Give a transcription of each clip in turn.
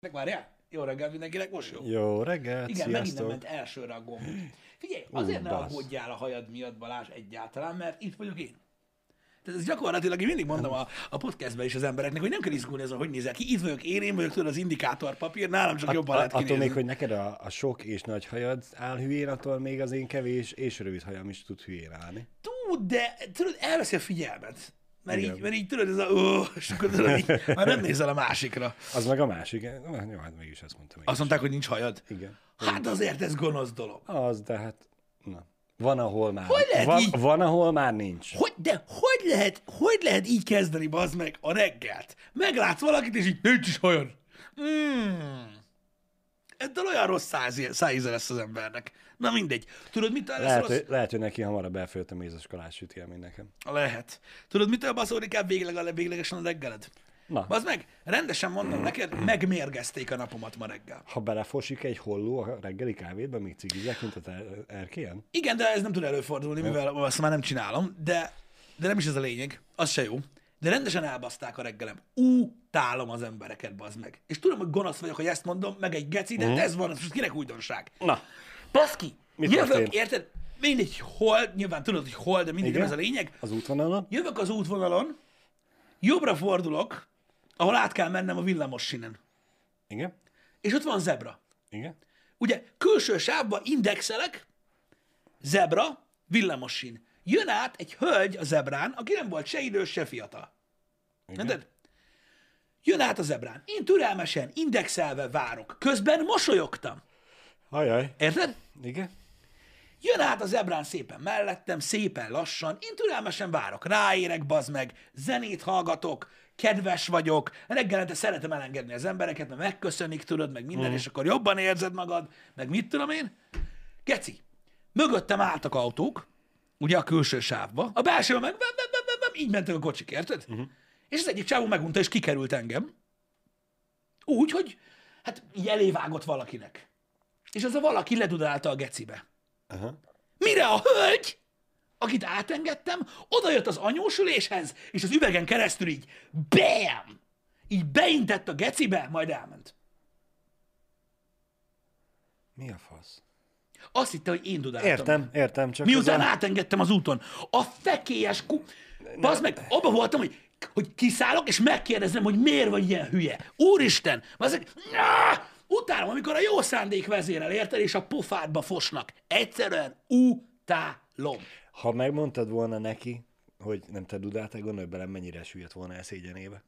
Várjál? Jó reggelt mindenkinek, most jó. Jó reggelt, Igen, megint nem sziasztok! ment elsőre a gomb. Figyelj, azért ne bassz. aggódjál a hajad miatt, Balázs, egyáltalán, mert itt vagyok én. Tehát ez gyakorlatilag én mindig mondom a, a podcastben is az embereknek, hogy nem kell izgulni azon, hogy nézel ki. Itt vagyok én, én vagyok tudod az indikátor papír, nálam csak jobban lehet Attól kinézni. még, hogy neked a, a sok és nagy hajad áll hülyén, attól még az én kevés és rövid hajam is tud hülyén állni. Tud, de tudod, elveszi a figyelmet. Mert Igen. így, mert így tudod, ez a ó, és akkor tudod, így, már nem nézel a másikra. Az meg a másik. Jó, hát mégis azt mondtam. Azt mondták, hogy nincs hajad. Igen. Hát azért ez gonosz dolog. Az, de hát, na. Van, ahol már. Hogy lehet van, így? van, ahol már nincs. Hogy, de hogy lehet, hogy lehet így kezdeni, bazd meg, a reggelt? Meglátsz valakit, és így nincs is hajad. Mm. Ettől olyan rossz száz- szájíze lesz az embernek. Na mindegy. Tudod, mitől lesz Lehet, rossz? hogy, lehet, hogy neki hamarabb elfőtt a mézes kalács süti el, mint nekem. Lehet. Tudod, mitől baszódik el végleg a véglegesen a reggeled? Na, Bazd meg, rendesen mondom neked, megmérgezték a napomat ma reggel. ha belefosik egy holló a reggeli kávédba, még cigizek, mint az er- erkélyen? Igen, de ez nem tud előfordulni, mivel azt már nem csinálom, de, de nem is ez a lényeg, az se jó. De rendesen elbaszták a reggelem. Utálom az embereket, bazd meg. És tudom, hogy gonosz vagyok, hogy ezt mondom, meg egy geci, de ez van, ez most kinek újdonság. Na, Baszki, Mi jövök, történt? érted? Mindegy, hol, nyilván tudod, hogy hol, de mindig Igen? ez a lényeg. az útvonalon? Jövök az útvonalon, jobbra fordulok, ahol át kell mennem a villamos sinen. Igen? És ott van zebra. Igen? Ugye külső sávba indexelek, zebra, villamossin. Jön át egy hölgy a zebrán, aki nem volt se idős, se fiatal. Érted? Jön át a zebrán. Én türelmesen, indexelve várok. Közben mosolyogtam. Ajaj. Érted? Igen? Jön át a zebrán szépen mellettem, szépen lassan, én türelmesen várok, ráérek, bazd meg, zenét hallgatok, kedves vagyok, reggelente szeretem elengedni az embereket, mert megköszönik, tudod, meg minden, és akkor jobban érzed magad, meg mit tudom én. Geci, mögöttem álltak autók, ugye a külső sávba, a belső meg, bem, bem, bem, bem, így mentek a kocsik, érted? Uh-huh. És az egyik csávó megunta, és kikerült engem. Úgy, hogy hát így elévágott valakinek. És az a valaki ledudálta a gecibe. Aha. Mire a hölgy, akit átengedtem, oda jött az anyósüléshez, és az üvegen keresztül így BAM! Így beintett a gecibe, majd elment. Mi a fasz? Azt hitte, hogy én dudáltam. Értem, értem, csak Miután az a- átengedtem az úton. A fekélyes ku... Bazd meg, abban voltam, hogy, hogy kiszállok, és megkérdezem, hogy miért vagy ilyen hülye. Úristen! Bazd utálom, amikor a jó szándék vezérel, érted, és a pofádba fosnak. Egyszerűen utálom. Ha megmondtad volna neki, hogy nem te dudáltál, gondolj bele, mennyire süllyedt volna el szégyenébe.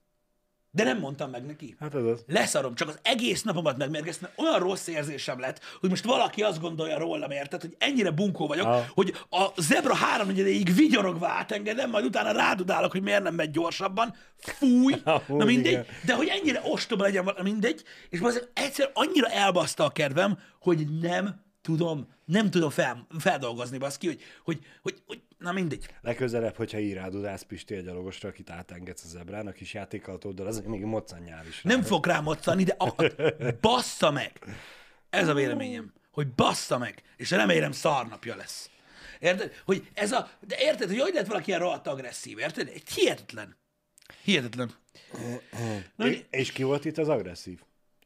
De nem mondtam meg neki. Hát az az. Leszarom, csak az egész napomat megmérgeztem, olyan rossz érzésem lett, hogy most valaki azt gondolja rólam, érted, hogy ennyire bunkó vagyok, Ah. hogy a zebra háromnegyedéig vigyorogva átengedem, majd utána rádudálok, hogy miért nem megy gyorsabban. Fúj! Na mindegy, igen. de hogy ennyire ostoba legyen, mindegy, és azért egyszer annyira elbaszta a kedvem, hogy nem tudom, nem tudom fel, feldolgozni, baszki, hogy, hogy, hogy, hogy, na mindegy. Legközelebb, hogyha így rádudálsz Pisti egy gyalogosra, akit átengedsz a zebrán, a kis játékautóddal, azért még moccanjál is. rá. Nem fog rám moccani, de a, a, bassza meg. Ez a véleményem, hogy bassza meg, és remélem szarnapja lesz. Érted? Hogy ez a, de érted, hogy hogy lehet valaki ilyen rohadt agresszív, érted? Egy hihetetlen. Hihetetlen. Na, É- És ki volt itt az agresszív?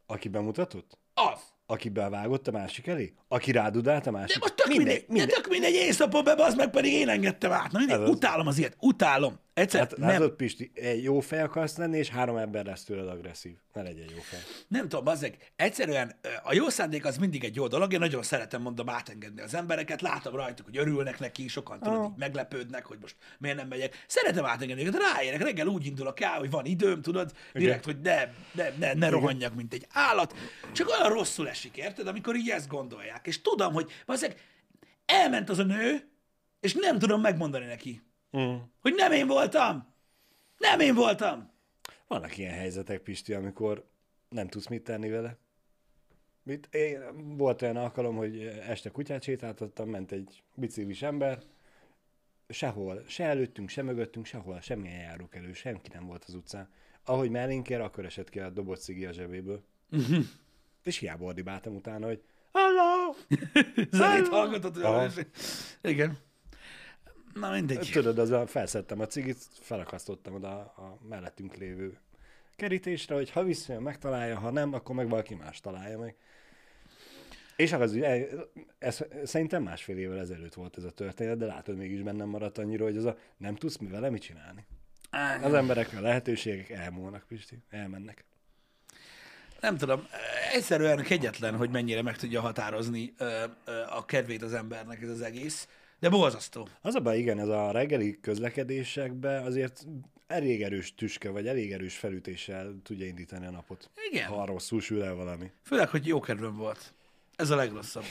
Aki bemutatott? az. Aki bevágott a másik elé? Aki rádudált a De másik? most tök mindegy, mindegy. De tök mindegy, én szopom be, az meg pedig én engedtem át. Na mindegy, az. utálom az ilyet, utálom. Egyszer, Hát nem, látod, Pisti, jó fej akarsz lenni, és három ember lesz tőled agresszív. Ne legyen jó fej. Nem tudom, bazzeg, egyszerűen a jó szándék az mindig egy jó dolog, én nagyon szeretem, mondom, átengedni az embereket, látom rajtuk, hogy örülnek neki, sokan tudod, így meglepődnek, hogy most miért nem megyek. Szeretem átengedni őket, ráérek, reggel úgy indulok el, hogy van időm, tudod, direkt, hogy ne, ne, ne, ne rohanjak, mint egy állat. Csak olyan rosszul esik, érted, amikor így ezt gondolják. És tudom, hogy bazzeg, elment az a nő, és nem tudom megmondani neki, Mm. hogy nem én voltam. Nem én voltam. Vannak ilyen helyzetek, Pisti, amikor nem tudsz mit tenni vele. Mit? Én, volt olyan alkalom, hogy este kutyát sétáltattam, ment egy biciklis ember, sehol, se előttünk, se mögöttünk, sehol, semmilyen járókelő, senki nem volt az utcán. Ahogy mellénk ér, akkor esett ki a dobott cigi a zsebéből. És hiába ordibáltam utána, hogy Hello! Zenét hallgatott, és... Igen. Na mindegy. Tudod, az a, felszettem a cigit, felakasztottam oda a, mellettünk lévő kerítésre, hogy ha visszajön, megtalálja, ha nem, akkor meg valaki más találja meg. És az, ez, ez, szerintem másfél évvel ezelőtt volt ez a történet, de látod, mégis bennem maradt annyira, hogy az a nem tudsz mi vele mit csinálni. Az emberek a lehetőségek elmúlnak, Pisti, elmennek. Nem tudom, egyszerűen kegyetlen, hogy mennyire meg tudja határozni ö, ö, a kedvét az embernek ez az egész, de borzasztó. Az a baj, igen, ez a reggeli közlekedésekben azért elég erős tüske, vagy elég erős felütéssel tudja indítani a napot. Igen. Ha rosszul sül el valami. Főleg, hogy jó kedvem volt. Ez a legrosszabb.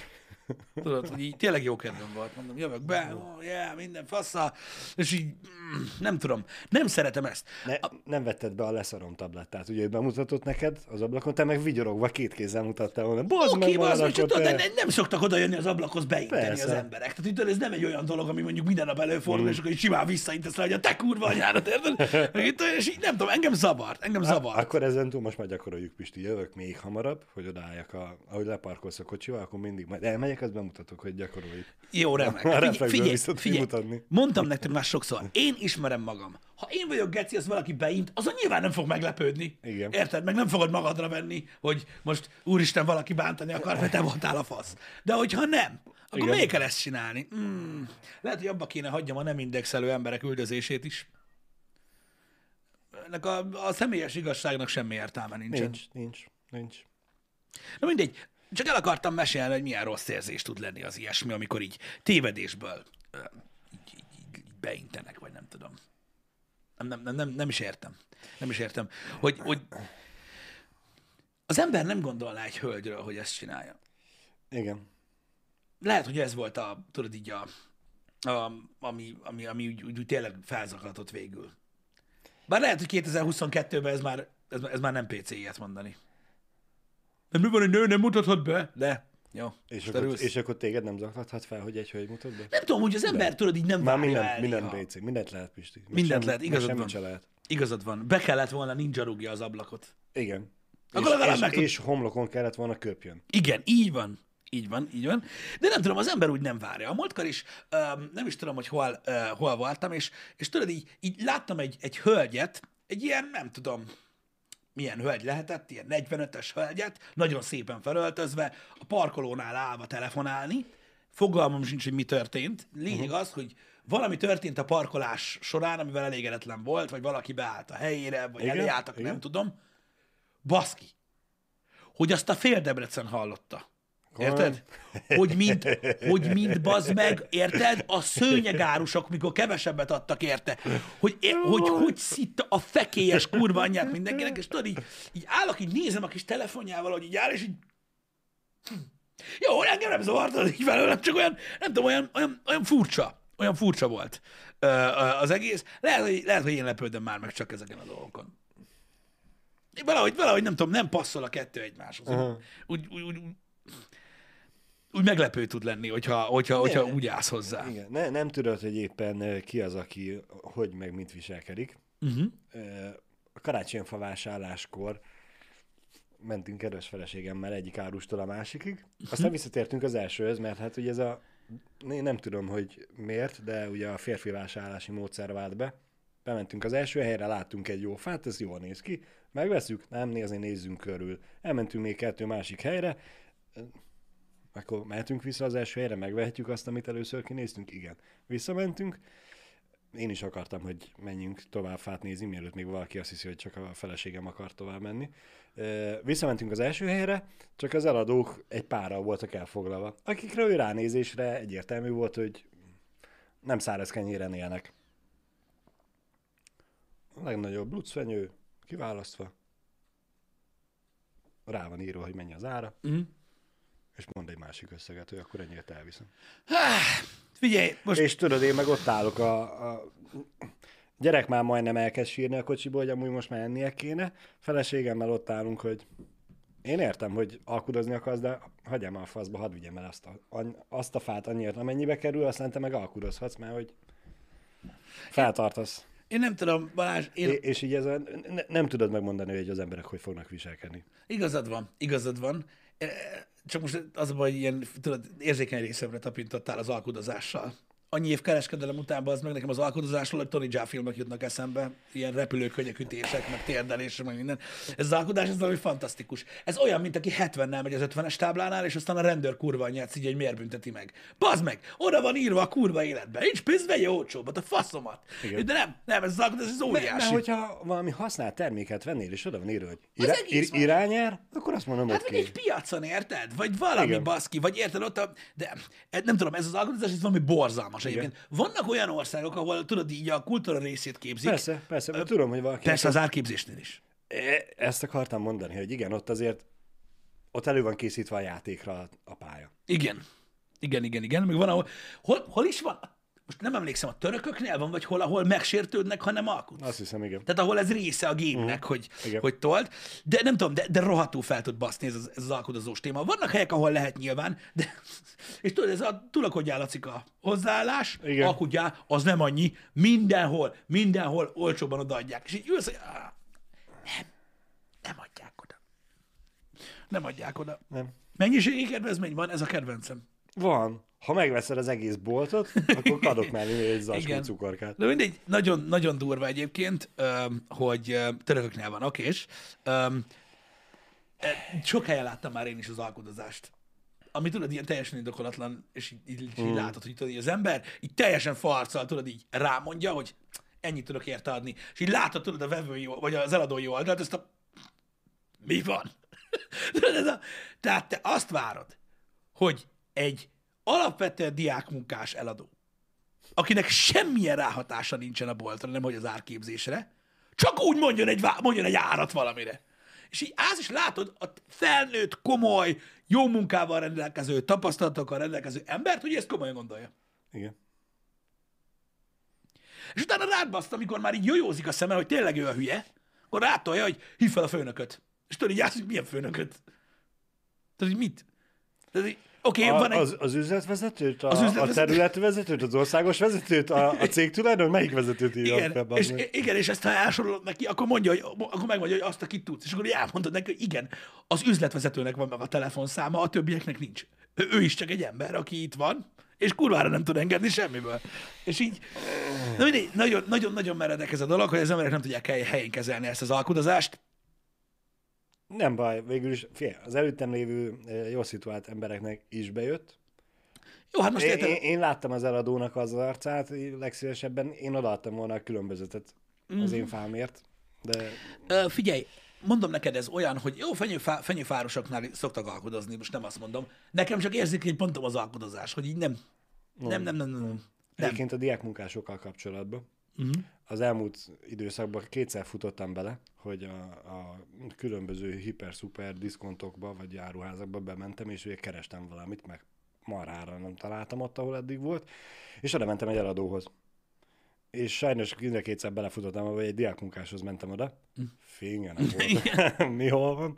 Tudod, hogy így tényleg jó kedvem volt. Mondom, jövök be, oh, yeah, minden fassa, és így mm, nem tudom, nem szeretem ezt. Ne, nem vetted be a leszarom tablettát, ugye ő bemutatott neked az ablakon, te meg vigyorogva két kézzel mutattál volna. Bazd Oké, meg, okay, ott, tudod, de te. ne- nem szoktak oda jönni az ablakhoz beinteni Persze. az emberek. Tehát tudod, ez nem egy olyan dolog, ami mondjuk minden nap előfordul, és akkor így simán visszaintesz rá, hogy a te kurva anyádat, érted? Meg És így nem tudom, engem zavart, engem zavart. Akkor ezen túl most már gyakoroljuk, Pisti, jövök még hamarabb, hogy odaálljak, a, ahogy leparkolsz a kocsival, akkor mindig majd elmegyek, azt bemutatok, hogy gyakoroljuk. Jó, remek. Figyelj, figyelj, figyelj. mutatni. Mondtam nektek már sokszor, én ismerem magam. Ha én vagyok geci, az valaki beint, azon nyilván nem fog meglepődni. Igen. Érted? Meg nem fogod magadra venni, hogy most úristen valaki bántani akar, mert te voltál a fasz. De hogyha nem, akkor Igen. miért kell ezt csinálni? Hmm. Lehet, hogy abba kéne hagyjam a nem indexelő emberek üldözését is. Ennek a, a személyes igazságnak semmi értelme nincsen. Nincs, nincs, nincs. Na mindegy, csak el akartam mesélni, hogy milyen rossz érzés tud lenni az ilyesmi, amikor így tévedésből így, így, így, így beintenek, vagy nem tudom. Nem, nem, nem, nem, nem is értem. Nem is értem, hogy, hogy az ember nem gondolná egy hölgyről, hogy ezt csinálja. Igen. Lehet, hogy ez volt a, tudod így a, a ami, ami, ami úgy, úgy, úgy tényleg felzaklatott végül. Bár lehet, hogy 2022-ben ez már, ez, ez már nem PC ilyet mondani. Nem mi van, hogy nő nem mutathat be? De, jó. És akkor, és akkor téged nem zaklathat fel, hogy egy hölgy mutat be? Nem tudom, hogy az ember, tudod, így nem Már minden, el minden. PC, mindent lehet, Pisti. Meg Mindent semmi- lehet, igazad van. lehet. Igazad van. Be kellett volna ninja rúgja az ablakot. Igen. Akkor és, legalább és, meg tud- és homlokon kellett volna köpjön. Igen, így van. Így van, így van. De nem tudom, az ember úgy nem várja. A múltkor is, um, nem is tudom, hogy hol, uh, hol voltam, és, és tudod, így, így láttam egy, egy hölgyet, egy ilyen, nem tudom, milyen hölgy lehetett, ilyen 45-ös hölgyet, nagyon szépen felöltözve, a parkolónál állva telefonálni. Fogalmam sincs, hogy mi történt. Lényeg az, hogy valami történt a parkolás során, amivel elégedetlen volt, vagy valaki beállt a helyére, vagy Igen, elé álltak, igen. nem tudom. Baszki. Hogy azt a fél Debrecen hallotta. Érted? Hogy mind, hogy mind bazd meg, érted? A szőnyegárusok, mikor kevesebbet adtak érte. Hogy hogy, hogy szitta a fekélyes kurva anyját mindenkinek, és tudod, így, így állok, így nézem a kis telefonjával, hogy így áll, és így... Jó, engem nem zavart így velőlem, csak olyan, nem tudom, olyan, olyan, olyan furcsa. Olyan furcsa volt az egész. Lehet hogy, lehet, hogy én lepődöm már meg csak ezeken a dolgokon. Valahogy, valahogy nem tudom, nem passzol a kettő egymáshoz. Aha. Úgy, úgy, úgy, úgy meglepő tud lenni, hogyha, hogyha, hogyha úgy állsz hozzá. Igen. Ne, nem tudod, hogy éppen ki az, aki hogy meg mint viselkedik. Uh-huh. A karácsonyfa vásárláskor mentünk kedves feleségemmel egyik árustól a másikig. Aztán visszatértünk az elsőhöz, mert hát ugye ez a, én nem tudom, hogy miért, de ugye a férfi vásárlási módszer vált be. Bementünk az első helyre, láttunk egy jó fát, ez jól néz ki. Megveszünk? Nem, nézni, nézzünk körül. Elmentünk még kettő másik helyre, akkor mehetünk vissza az első helyre, megvehetjük azt, amit először kinéztünk? Igen. Visszamentünk, én is akartam, hogy menjünk tovább fát nézni, mielőtt még valaki azt hiszi, hogy csak a feleségem akar tovább menni. Visszamentünk az első helyre, csak az eladók egy párral voltak elfoglalva, akikre ő ránézésre egyértelmű volt, hogy nem száraz kenyéren élnek. A legnagyobb lucfenyő, kiválasztva. Rá van írva, hogy mennyi az ára, Uh-huh. És mond egy másik összeget, hogy akkor ennyit elviszem. Figyelj, most És tudod, én meg ott állok a, a gyerek már majdnem elkezd sírni a kocsiból, hogy amúgy most már ennie kéne. Feleségemmel ott állunk, hogy én értem, hogy alkudozni akarsz, de hagyjam a faszba, hadd vigyem el azt a, azt a fát annyiért, amennyibe kerül, aztán te meg alkudozhatsz, mert hogy feltartasz. én nem tudom, Balázs, én, É- és így ez a, ne, nem tudod megmondani, hogy az emberek hogy fognak viselkedni. igazad van, igazad van. Csak most az a baj, ilyen, tudod, érzékeny részemre tapintottál az alkudozással. Annyi év kereskedelem után az meg nekem az alkotozásról, hogy Tony Jaa filmek jutnak eszembe, ilyen repülőkönnyek ütések, meg térdelések, meg minden. Ez az alkotás, ez valami fantasztikus. Ez olyan, mint aki 70-nel megy az 50-es táblánál, és aztán a rendőr kurva anyját így, hogy miért bünteti meg. Bazd meg, oda van írva a kurva életbe. Nincs pénz, vegye olcsóbbat, a faszomat. Igen. De nem, nem, ez az alkotás, ez Mert, óriási. mert hogyha valami használt terméket vennél, és oda van írva, hogy irá, ir, irányár, akkor azt mondom, Hát oké. vagy egy piacon, érted? Vagy valami Igen. baszki, vagy érted ott a... De nem tudom, ez az alkotás, ez valami borzalmas egyébként. Vannak olyan országok, ahol tudod így a kultúra részét képzik. Persze, persze, mert tudom, hogy valaki... Persze az árképzésnél is. E- Ezt akartam mondani, hogy igen, ott azért ott elő van készítve a játékra a, a pálya. Igen. Igen, igen, igen. Még van, ahol... Hol, hol is van? Most nem emlékszem, a törököknél van, vagy hol, ahol megsértődnek, ha nem alkotsz. Azt hiszem, igen. Tehát ahol ez része a gémnek, uh-huh. hogy, Igen. hogy told. De nem tudom, de, de rohadtul fel tud baszni ez az, ez az alkudozós téma. Vannak helyek, ahol lehet nyilván, de és tudod, ez a tulakodjál Lacika a hozzáállás, Igen. alkudjál, az nem annyi, mindenhol, mindenhol olcsóban odaadják. És így ülsz, hogy "Á, nem, nem adják oda. Nem adják oda. Nem. Mennyiségi kedvezmény van, ez a kedvencem. Van. Ha megveszed az egész boltot, akkor kadok mellé egy zacskó cukorkát. De mindegy, nagyon, nagyon durva egyébként, hogy törököknél van okés. Sok helyen láttam már én is az alkodozást. Ami tudod, ilyen teljesen indokolatlan, és így, így, így mm. látod, hogy tudod, így az ember így teljesen farccal, tudod, így rámondja, hogy ennyit tudok érte adni. És így látod, tudod, a vevői, vagy az eladói oldalt, ezt a... Mi van? Tudod, ez a... Tehát te azt várod, hogy egy alapvetően diákmunkás eladó, akinek semmilyen ráhatása nincsen a boltra, nem hogy az árképzésre, csak úgy mondjon egy, mondjon egy árat valamire. És így állsz, és látod a felnőtt, komoly, jó munkával rendelkező, tapasztalatokkal rendelkező embert, hogy ezt komolyan gondolja. Igen. És utána rád baszt, amikor már így jójózik a szeme, hogy tényleg ő a hülye, akkor rátolja, hogy hív fel a főnököt. És tudod, így állsz, hogy milyen főnököt? Tehát, hogy mit? Tehát, így, oké, okay, A, van egy... az, az üzletvezetőt, a, Az üzletvezető- a területvezetőt, az országos vezetőt, a, a cég tulajdon, melyik vezetőt írja fel? Igen, bazd és, igen, és ezt ha elsorolod neki, akkor mondja, hogy, akkor megmondja, hogy azt, akit tudsz. És akkor elmondod neki, hogy igen, az üzletvezetőnek van meg a telefonszáma, a többieknek nincs. Ő, ő is csak egy ember, aki itt van, és kurvára nem tud engedni semmiből. És így, na mindegy, nagyon, nagyon, nagyon meredek ez a dolog, hogy az emberek nem tudják hely- helyén kezelni ezt az alkudozást. Nem baj, végül is, figyelj, az előttem lévő eh, jól szituált embereknek is bejött. Jó, hát most Én, érted, én, én láttam az eladónak az arcát, legszívesebben én odaadtam volna a különbözetet az Mhm. én fámért, de Ö, figyelj, mondom neked, ez olyan, hogy jó, fenyőfá, fenyőfárosoknál szoktak alkudozni, most nem azt mondom. Nekem csak érzékeny pontom az alkudozás, hogy így nem, nem, nem, nem, nem. nem. nem. egyébként a diákmunkásokkal kapcsolatban Uh-huh. Az elmúlt időszakban kétszer futottam bele, hogy a, a különböző hiper-szuper diszkontokba vagy áruházakba bementem, és ugye kerestem valamit, meg marhára nem találtam ott, ahol eddig volt, és oda mentem egy eladóhoz. És sajnos mind a kétszer belefutottam, vagy egy diákmunkáshoz mentem oda. Fénye nem volt. Mi hol van?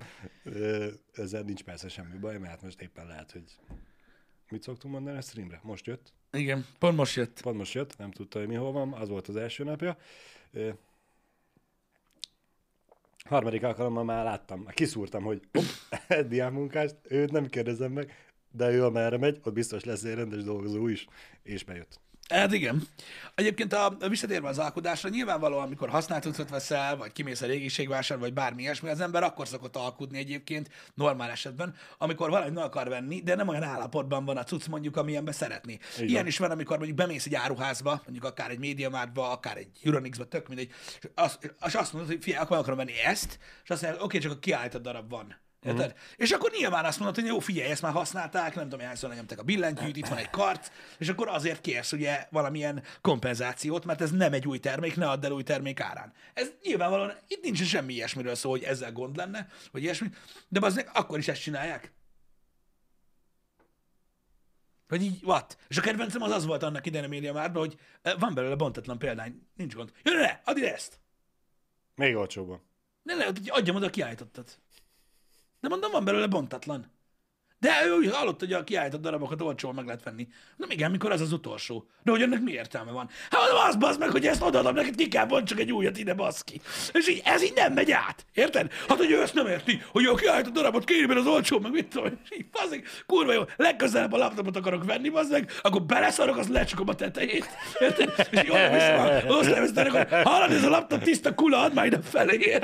Ezzel nincs persze semmi baj, mert most éppen lehet, hogy mit szoktunk mondani a streamre? Most jött. Igen, pont most jött. Pont most jött, nem tudta, hogy mi hol van, az volt az első napja. Ö, harmadik alkalommal már láttam, kiszúrtam, hogy hopp, diákmunkást, őt nem kérdezem meg, de ő amerre megy, ott biztos lesz egy rendes dolgozó is, és bejött. Hát igen. Egyébként a, a visszatérve az alkudásra, nyilvánvalóan, amikor használt cuccot veszel, vagy kimész a régiségvásár, vagy bármi ilyesmi, az ember akkor szokott alkudni egyébként, normál esetben, amikor valamit akar venni, de nem olyan állapotban van a cucc mondjuk, amilyenbe szeretné. van. Ilyen is van, amikor mondjuk bemész egy áruházba, mondjuk akár egy médiamártba, akár egy Euronixba, tök mindegy, és azt, és azt mondod, hogy figyelj, akkor akarom venni ezt, és azt mondják, oké, csak a kiállított darab van. Érted? Uh-huh. És akkor nyilván azt mondod, hogy jó, figyelj, ezt már használták, nem tudom, hányszor lenyomták a billentyűt, itt van egy karc, és akkor azért kérsz ugye valamilyen kompenzációt, mert ez nem egy új termék, ne add el új termék árán. Ez nyilvánvalóan, itt nincs semmi ilyesmiről szó, hogy ezzel gond lenne, vagy ilyesmi, de az akkor is ezt csinálják. Hogy így, what? És a kedvencem az az volt annak idején a média márban, hogy eh, van belőle bontatlan példány, nincs gond. Jö, ne, ne, add ide ezt! Még olcsóban. Ne, ne, adjam oda a kiállítottat. De mondom, van belőle bontatlan. De ő úgy hallott, hogy a kiállított darabokat olcsón meg lehet venni. Na igen, mikor ez az utolsó. De hogy ennek mi értelme van? Hát az bazd meg, hogy ezt odaadom neked, ki kell csak egy újat ide, baszki. És így, ez így nem megy át. Érted? Hát, hogy ő ezt nem érti, hogy a kiállított darabot kéri, mert az olcsó, meg mit tudom. És így, bazzik, kurva jó, legközelebb a laptopot akarok venni, bazd meg, akkor beleszarok, az lecsukom a tetejét. Érted? És így oda viszem, hogy hallod, ez a laptop tiszta kula, add már ide felé.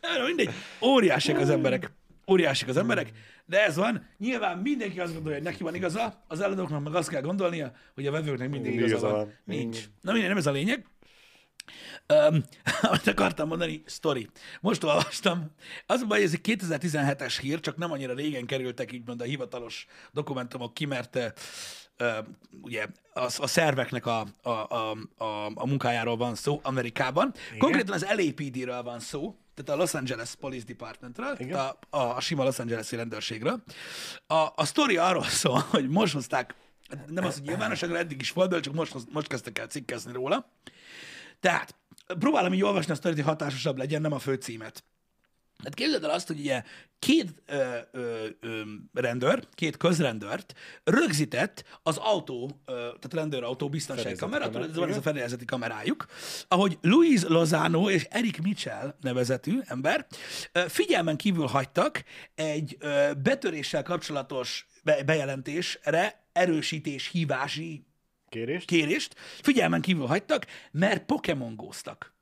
Nem, mindegy. Óriásik az emberek. Óriásik az emberek, de ez van. Nyilván mindenki azt gondolja, hogy neki van igaza, az eladóknak meg azt kell gondolnia, hogy a vevőknek mindig igaza, Igaza van. van. Nincs. Na minden, nem ez a lényeg. Um, amit akartam mondani, story. Most olvastam. Az a baj, ez egy 2017-es hír, csak nem annyira régen kerültek így mond a hivatalos dokumentumok ki, mert uh, ugye a, a szerveknek a, a, a, a, a munkájáról van szó Amerikában. Igen. Konkrétan az LAPD-ről van szó, tehát a Los Angeles Police Departmentről, a, a, a sima Los Angeles-i rendőrségről. A, a sztori arról szól, hogy most hozták, nem az, hogy nyilvánosságra eddig is volt, csak most, most kezdtek el cikkezni róla. Tehát, próbálom így olvasni a sztorit, hogy hatásosabb legyen, nem a főcímet. Hát képzeld el azt, hogy ugye két ö, ö, ö, rendőr, két közrendőrt rögzített az autó, ö, tehát rendőrautó biztonsági kamera, tudod, ez van ez a fedélzeti kamerájuk, ahogy Luis Lozano és Eric Mitchell nevezetű ember ö, figyelmen kívül hagytak egy ö, betöréssel kapcsolatos be- bejelentésre erősítés hívási Kérést? kérést, figyelmen kívül hagytak, mert Pokémon góztak.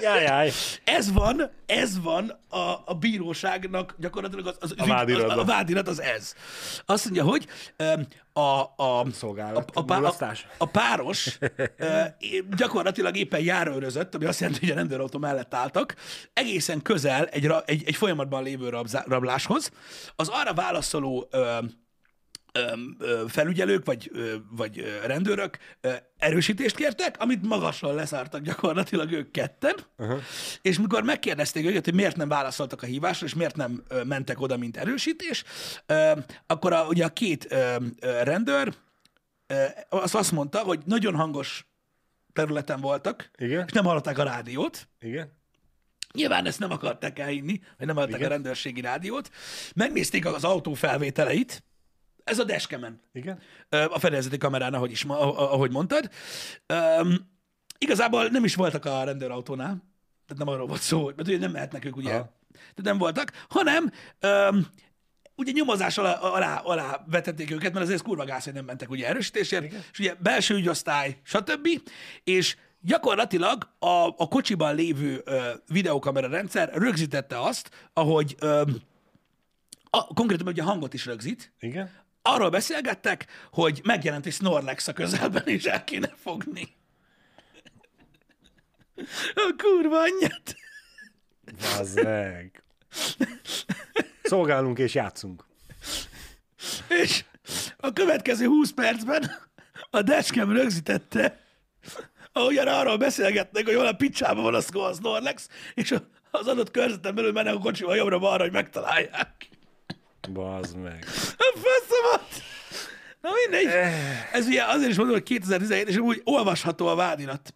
Jaj, jaj. Ez van, ez van a, a bíróságnak gyakorlatilag az, az, A vádiratban. az, a vádirat az ez. Azt mondja, hogy a, a, Szolgálat, a, a, pá- a, a páros gyakorlatilag éppen járőrözött, ami azt jelenti, hogy a rendőrautó mellett álltak, egészen közel egy, egy, egy folyamatban lévő rabzá- rabláshoz. Az arra válaszoló felügyelők vagy, vagy rendőrök erősítést kértek, amit magasról leszártak gyakorlatilag ők ketten, uh-huh. és mikor megkérdezték őket, hogy miért nem válaszoltak a hívásra, és miért nem mentek oda, mint erősítés, akkor a, ugye a két rendőr ö, azt, mondta, hogy nagyon hangos területen voltak, Igen? és nem hallották a rádiót, Igen? Nyilván ezt nem akarták elhinni, hogy nem hallották a Igen. rendőrségi rádiót. Megnézték az autó felvételeit, ez a dashcamen, Igen? A fedélzeti kamerán, ahogy, is, ah- ahogy mondtad. Um, igazából nem is voltak a rendőrautónál, tehát nem arról volt szó, mert ugye nem mehetnek ők, ugye, Aha. tehát nem voltak, hanem um, ugye nyomozás alá, alá, alá vetették őket, mert azért kurva gáz, hogy nem mentek ugye erősítésért, Igen. és ugye belső ügyosztály, stb. És gyakorlatilag a, a kocsiban lévő ö, videokamera rendszer rögzítette azt, ahogy ö, a, konkrétan ugye hangot is rögzít, Igen? Arról beszélgettek, hogy megjelent egy Snorlax a közelben, és el kéne fogni. A kurva anyját. Az meg. Szolgálunk és játszunk. És a következő 20 percben a dashcam rögzítette, ahogyan arról beszélgetnek, hogy hol a picsában van a Snorlax, és az adott körzeten belül mennek a kocsival jobbra-balra, hogy megtalálják. Bazd meg. A faszomat! Na mindegy. Ez ugye azért is mondom, hogy 2017, és úgy olvasható a vádirat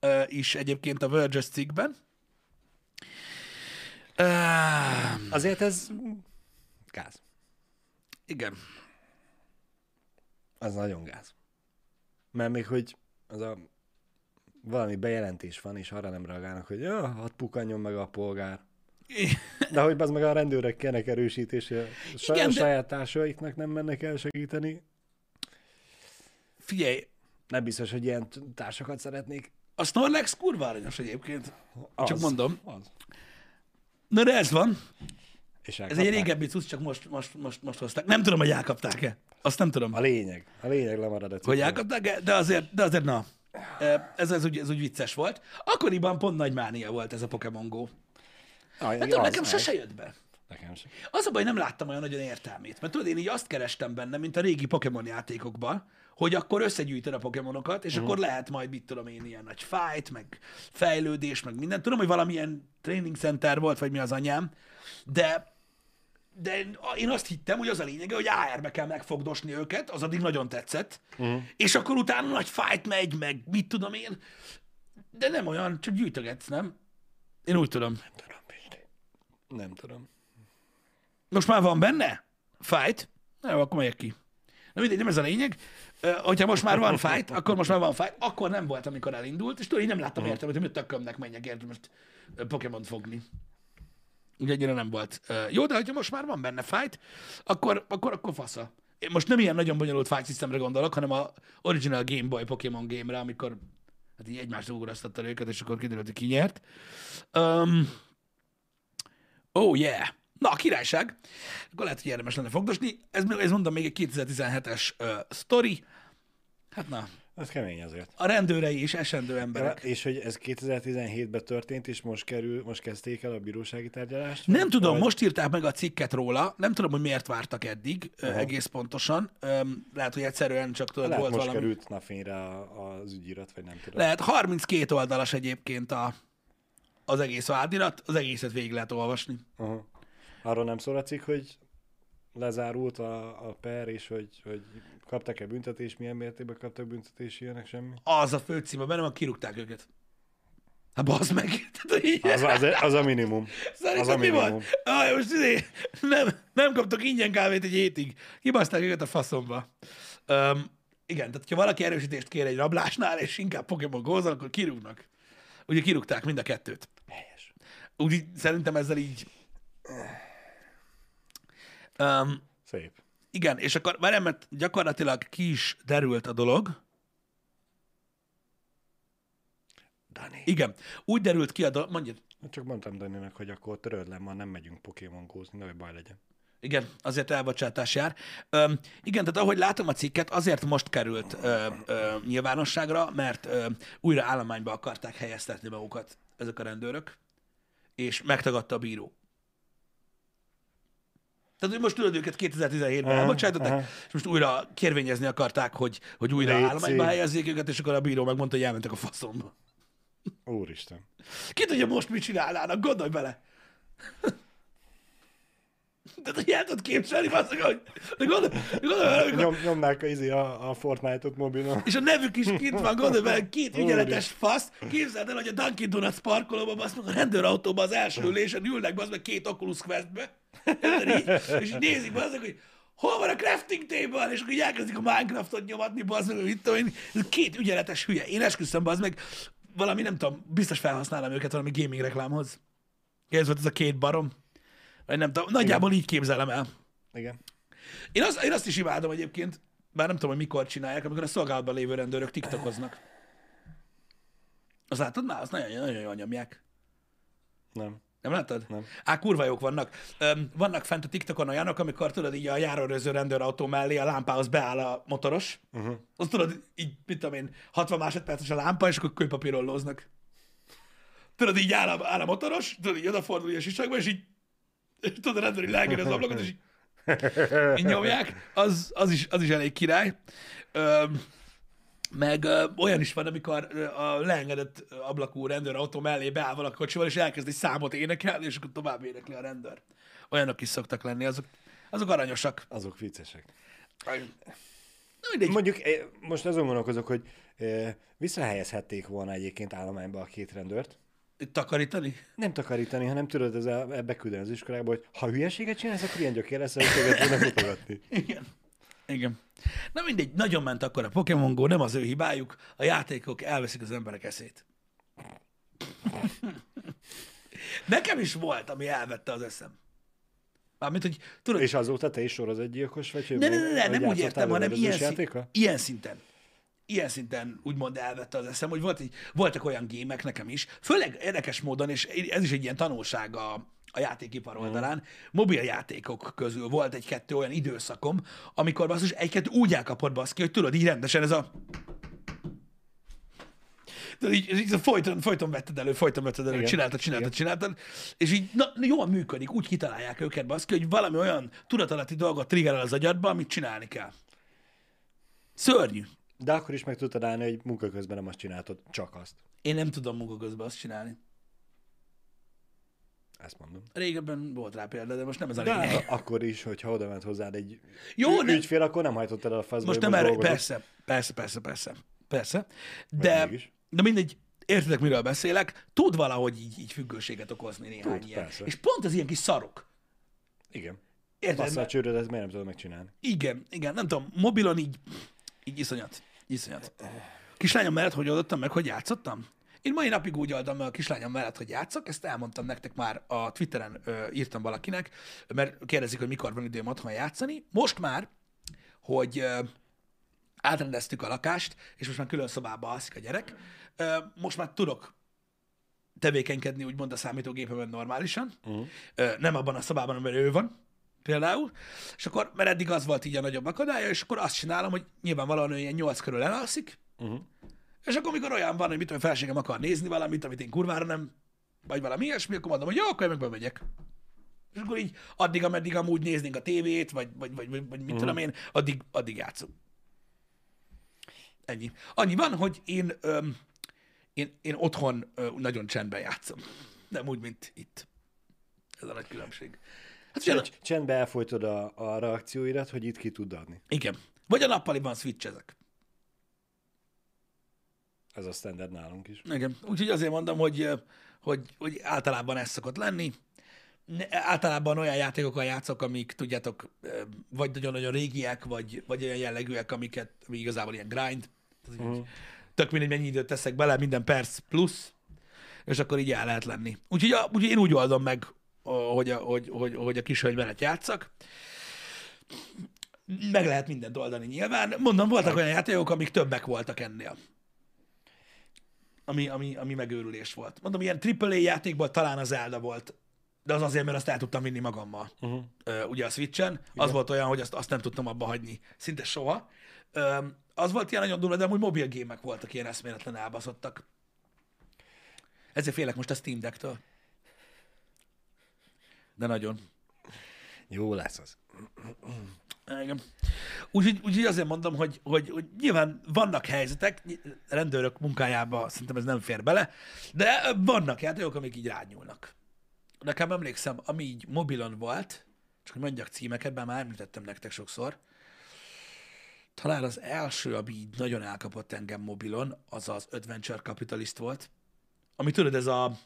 ö, is egyébként a Verge cikkben. Azért ez gáz. igen. Az nagyon gáz. Mert még hogy az a valami bejelentés van, és arra nem reagálnak, hogy ja, hadd pukanjon meg a polgár. De hogy az meg a rendőrök kérnek erősítésre, a Igen, Igen, de- saját társaiknak nem mennek el segíteni. Figyelj, Nem biztos, hogy ilyen társakat szeretnék. a Snorlax kurva aranyos egyébként. Csak Az, mondom. Az. Na de ez van. És Ez egy régebbi cucc, csak most, most, most, most hozták. Nem tudom, hogy elkapták-e. Azt nem tudom, A lényeg. A lényeg lemarad a hogy elkapták-e, de azért, de azért na. Ez, ez, úgy, ez úgy vicces volt. Akkoriban pont nagy mánia volt ez a Pokémon Go. Ah, Hát az tudom, nekem sose jött be. Nekem sem. Az a baj, nem láttam olyan nagyon értelmét. Mert tudod, én így azt kerestem benne, mint a régi Pokémon játékokban, hogy akkor összegyűjtöd a Pokémonokat, és uh-huh. akkor lehet majd, mit tudom én, ilyen nagy fight, meg fejlődés, meg minden. Tudom, hogy valamilyen training center volt, vagy mi az anyám, de de én azt hittem, hogy az a lényege, hogy AR-be kell megfogdosni őket, az addig nagyon tetszett, uh-huh. és akkor utána nagy fight megy, meg mit tudom én, de nem olyan, csak gyűjtögetsz, nem? Én úgy tudom. Nem tudom. most már van benne fight, na jó, akkor megyek ki. Na mindegy, nem ez a lényeg. Hogyha most már van fight, akkor most már van fight. Akkor nem volt, amikor elindult, és tudod, én nem láttam értelmet, hogy mi tökömnek menjek érte most Pokémon fogni. Úgy ennyire nem volt. Jó, de hogyha most már van benne fight, akkor, akkor, akkor fasza. Én most nem ilyen nagyon bonyolult fight systemre gondolok, hanem a original Game Boy Pokémon game-re, amikor hát így egymást ugrasztotta őket, és akkor kiderült, hogy ki nyert. Um, oh yeah. Na, a királyság. Akkor lehet, hogy érdemes lenne fogdosni. Ez, ez mondom még egy 2017-es uh, sztori. Hát na, Ez kemény azért. a rendőrei és esendő emberek. És hogy ez 2017-ben történt, és most kerül, most kezdték el a bírósági tárgyalást? Nem Vagy- tudom, vagy- most írták meg a cikket róla, nem tudom, hogy miért vártak eddig, Aha. egész pontosan. Öm, Lehet, hogy egyszerűen csak tudod, Lehet volt most valami. került napfényre az ügyirat, vagy nem tudom. Lehet, 32 oldalas egyébként a, az egész vádirat, az egészet végig lehet olvasni. Aha. Arról nem szól a cikk, hogy lezárult a, a per, és hogy, hogy kaptak-e büntetés, milyen mértékben kaptak büntetés, ilyenek semmi? Az a főcíme benne, van, kirúgták őket. Hát bazd meg. Az, az, az a minimum. Szerinted az a mi van? minimum. Aj, most izé, nem, nem kaptok ingyen kávét egy hétig. Kibaszták őket a faszomba. Um, igen, tehát ha valaki erősítést kér egy rablásnál, és inkább Pokémon go akkor kirúgnak. Ugye kirúgták mind a kettőt. Úgy szerintem ezzel így... Um, Szép. igen, és akkor várjál, mert gyakorlatilag ki is derült a dolog. Dani. Igen, úgy derült ki a dolog, mondjad. Csak mondtam Daninak, hogy akkor töröld le, ma nem megyünk Pokémon gózni, nehogy baj legyen. Igen, azért elbocsátás jár. Öm, igen, tehát ahogy látom a cikket, azért most került ö, ö, nyilvánosságra, mert ö, újra állományba akarták helyeztetni magukat ezek a rendőrök, és megtagadta a bíró. Tehát, hogy most tudod, őket 2017-ben Aha, elbocsátották, aha. és most újra kérvényezni akarták, hogy, hogy újra Léci. állományba helyezzék őket, és akkor a bíró megmondta, hogy elmentek a faszomba. Úristen. Ki tudja most mit csinálnának, gondolj bele! Tehát, hogy el tudod képzelni, basszak, hogy... De gondolj, gondolj bele, amikor- Nyom, nyomnák a, izé a, a Fortnite-ot mobilon. és a nevük is kint van, gondolj bele, két ügyeletes fasz, képzeld el, hogy a Dunkin Donuts parkolóban, basz meg a rendőrautóban az első ülésen ülnek, basz meg két Oculus Questbe, és így nézik, basz meg, hogy hol van a crafting table, és akkor így elkezdik a Minecraftot nyomatni, basz meg, hogy mit tudom én, ez két ügyeletes hülye. Én esküszöm, basz meg, valami, nem tudom, biztos felhasználom őket valami gaming reklámhoz. Ez volt ez a két barom. Vagy nem tudom, nagyjából így képzelem el. Igen. Én, az, én azt is imádom egyébként, bár nem tudom, hogy mikor csinálják, amikor a szolgálatban lévő rendőrök tiktokoznak. Az látod már? Azt nagyon, nagyon jól nyomják. Nem. Nem láttad? Nem. Á, kurva jók vannak. Öm, vannak fent a TikTokon olyanok, amikor tudod, így a járőröző rendőrautó mellé a lámpához beáll a motoros. Uh-huh. Azt tudod, így, mit tudom én, 60 másodperces a lámpa, és akkor kőpapírollóznak. Tudod, így áll a, áll a motoros, tudod, így odafordul a sisakba, és így, és tudod, rendőr így leengedi az ablakot, és így, így nyomják. Az, az, is, az is elég király. Öm, meg ö, olyan is van, amikor ö, a leengedett ablakú rendőrautó mellé beáll valaki kocsival, és elkezd egy számot énekelni, és akkor tovább énekli a rendőr. Olyanok is szoktak lenni, azok, azok aranyosak. Azok viccesek. Na mindegy. Mondjuk eh, most azon gondolkozok, hogy eh, visszahelyezhették volna egyébként állományba a két rendőrt. Takarítani? Nem takarítani, hanem tudod, ez a, ebbe küldeni az iskolába, hogy ha hülyeséget csinálsz, akkor ilyen gyökér lesz, hogy téged tudnak mutogatni. Igen. Igen. Na mindegy, nagyon ment akkor a Pokémon Go, nem az ő hibájuk, a játékok elveszik az emberek eszét. Nekem is volt, ami elvette az eszem. Mármint, hogy tudod, És azóta te is sorozatgyilkos vagy? Ne, ne, ne, ne nem úgy értem, hanem ilyen, szín, ilyen szinten. Ilyen szinten úgymond elvette az eszem, hogy volt egy, voltak olyan gémek nekem is, főleg érdekes módon, és ez is egy ilyen tanulság a, a játékipar Mhm. oldalán, mobil játékok közül volt egy-kettő olyan időszakom, amikor basszus egy-kettő úgy elkapott baszki, hogy tudod, így rendesen ez a Tudod, így, így folyton, folyton vetted elő, folyton vetted elő, Igen. csináltad, csináltad, Igen. csináltad, és így na, jól működik, úgy kitalálják őket, baszki, hogy valami olyan tudatalatti dolgot triggerel az agyadba, amit csinálni kell. Szörnyű. De akkor is meg tudtad állni, hogy munka közben nem azt csináltad, csak azt. Én nem tudom munka közben azt csinálni. Ezt mondom. Régebben volt rá példa, de most nem ez a De lényeg. akkor is, hogyha oda ment hozzád egy Jó, ne- ügyfél, akkor nem hajtottad el a faszba. Most nem erre, persze, persze, persze, persze, persze. De, de mindegy, értitek, miről beszélek, tud valahogy így, így függőséget okozni néhány Tud, ilyen. persze. És pont az ilyen kis szarok. Igen. Érted? Bassza a Mert- csőrödet, miért nem tudod megcsinálni? Igen, igen, nem tudom, mobilon így, így iszonyat, iszonyat. Kislányom mellett hogy oldottam meg, hogy játszottam? Én mai napig úgy oldom meg a kislányom mellett, hogy játszok, ezt elmondtam nektek már a Twitteren, ö, írtam valakinek, mert kérdezik, hogy mikor van időm otthon játszani. Most már, hogy ö, átrendeztük a lakást, és most már külön szobába alszik a gyerek, ö, most már tudok tevékenykedni, úgymond a számítógépemen normálisan. Uh-huh. Nem abban a szobában, amiben ő van, például. És akkor, mert eddig az volt így a nagyobb akadálya, és akkor azt csinálom, hogy nyilvánvalóan ő ilyen nyolc körül elalszik, Uh-huh. és akkor, amikor olyan van, hogy mit tudom, felségem akar nézni valamit, amit én kurvára nem, vagy valami ilyesmi, akkor mondom, hogy jó, akkor én meg bemegyek. És akkor így addig, ameddig amúgy néznénk a tévét, vagy, vagy, vagy, vagy, vagy mit tudom én, addig, addig játszunk. Ennyi. Annyi van, hogy én, öm, én, én otthon ö, nagyon csendben játszom. Nem úgy, mint itt. Ez a nagy különbség. Hát Csend, csendbe elfolytod a, a reakcióidat, hogy itt ki tud adni. igen. Vagy a nappaliban switchezek. Ez a standard nálunk is. Igen. Úgyhogy azért mondom, hogy, hogy, hogy általában ez szokott lenni. Általában olyan játékokkal játszok, amik, tudjátok, vagy nagyon-nagyon régiek, vagy, vagy olyan jellegűek, amiket, ami igazából ilyen grind. Az így, uh-huh. Tök mindegy, mennyi időt teszek bele, minden perc plusz, és akkor így el lehet lenni. Úgyhogy, úgyhogy én úgy oldom meg, hogy a, hogy, hogy, hogy a kis hölgy mellett játszak. Meg lehet mindent oldani nyilván. Mondom, voltak olyan játékok, amik többek voltak ennél. Ami, ami, ami megőrülés volt. Mondom, ilyen AAA játékból talán az Zelda volt, de az azért, mert azt el tudtam vinni magammal. Uh-huh. Ö, ugye a Switchen. Az volt olyan, hogy azt, azt nem tudtam abba hagyni szinte soha. Ö, az volt ilyen nagyon durva, de amúgy mobil gémek voltak ilyen eszméletlen elbaszottak. Ezért félek most a Steam Deck-től. De nagyon. Jó lesz az. Igen. Úgyhogy, úgyhogy azért mondom, hogy, hogy, hogy nyilván vannak helyzetek, rendőrök munkájába szerintem ez nem fér bele, de vannak játékok, amik így rányúlnak. Nekem emlékszem, ami így mobilon volt, csak hogy mondjak címeket, bár már említettem nektek sokszor, talán az első, ami így nagyon elkapott engem mobilon, az az Adventure Capitalist volt, ami tudod, ez a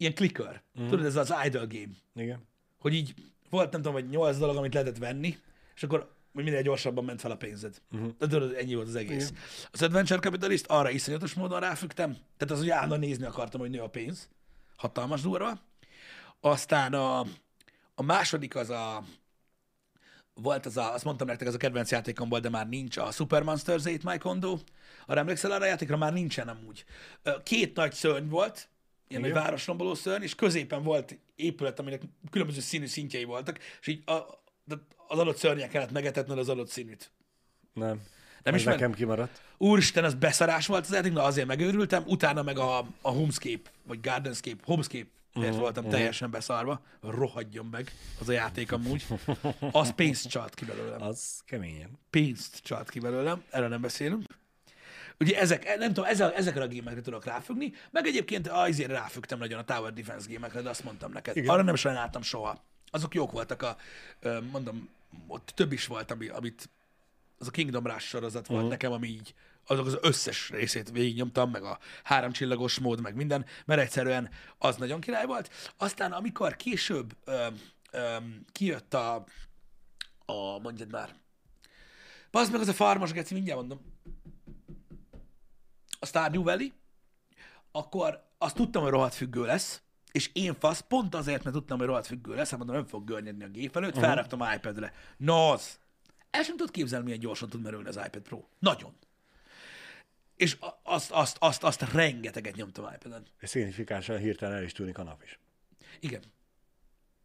ilyen clicker, mm. tudod, ez az idle game Igen. hogy így volt nem tudom, hogy nyolc dolog, amit lehetett venni, és akkor hogy minél gyorsabban ment fel a pénzed. Uh-huh. De tudod, ennyi volt az egész. Igen. Az Adventure Capitalist arra iszonyatos módon ráfügtem, tehát az, hogy állandóan nézni akartam, hogy nő a pénz. Hatalmas durva. Aztán a, a második az a volt az a, azt mondtam nektek, az a kedvenc játékom volt, de már nincs, a Super Monsters 8 My Condo. Arra emlékszel arra a játékra? Már nincsen amúgy. Két nagy szörny volt, ilyen nagy Igen. városromboló szörny, és középen volt épület, aminek különböző színű szintjei voltak, és így a, az adott szörnyek kellett megetetned az adott színűt. Nem. Nem is nekem kimaradt. Úristen, az beszarás volt az játék, na azért megőrültem, utána meg a, a Homescape, vagy Gardenscape, Homescape, uh-huh, voltam uh-huh. teljesen beszarva, rohadjon meg az a játék amúgy. Az pénzt csalt ki belőlem. Az keményen. Pénzt csalt ki belőlem, erről nem beszélünk. Ugye ezek, nem tudom, ezek, ezekre a gémekre tudok ráfüggni, meg egyébként azért ráfügtem nagyon a Tower Defense gémekre, de azt mondtam neked. Igen. Arra nem sajnáltam soha. Azok jók voltak a, mondom, ott több is volt, ami, amit az a Kingdom Rush sorozat volt uh-huh. nekem, ami így azok az összes részét végignyomtam, meg a háromcsillagos mód, meg minden, mert egyszerűen az nagyon király volt. Aztán amikor később ö, ö, kijött a, a, mondjad már, Bazd meg az a farmas geci, mindjárt mondom. A Stardew Valley, akkor azt tudtam, hogy rohadt függő lesz, és én fasz, pont azért, mert tudtam, hogy rohadt függő lesz, hát mondom, nem fog görnyedni a gép előtt, uh-huh. felraktam iPad-re. No, az. El sem tudod képzelni, milyen gyorsan tud merülni az iPad Pro. Nagyon. És azt, azt, azt, azt rengeteget nyomtam iPad-en. És szignifikánsan hirtelen el is tűnik a nap is. Igen.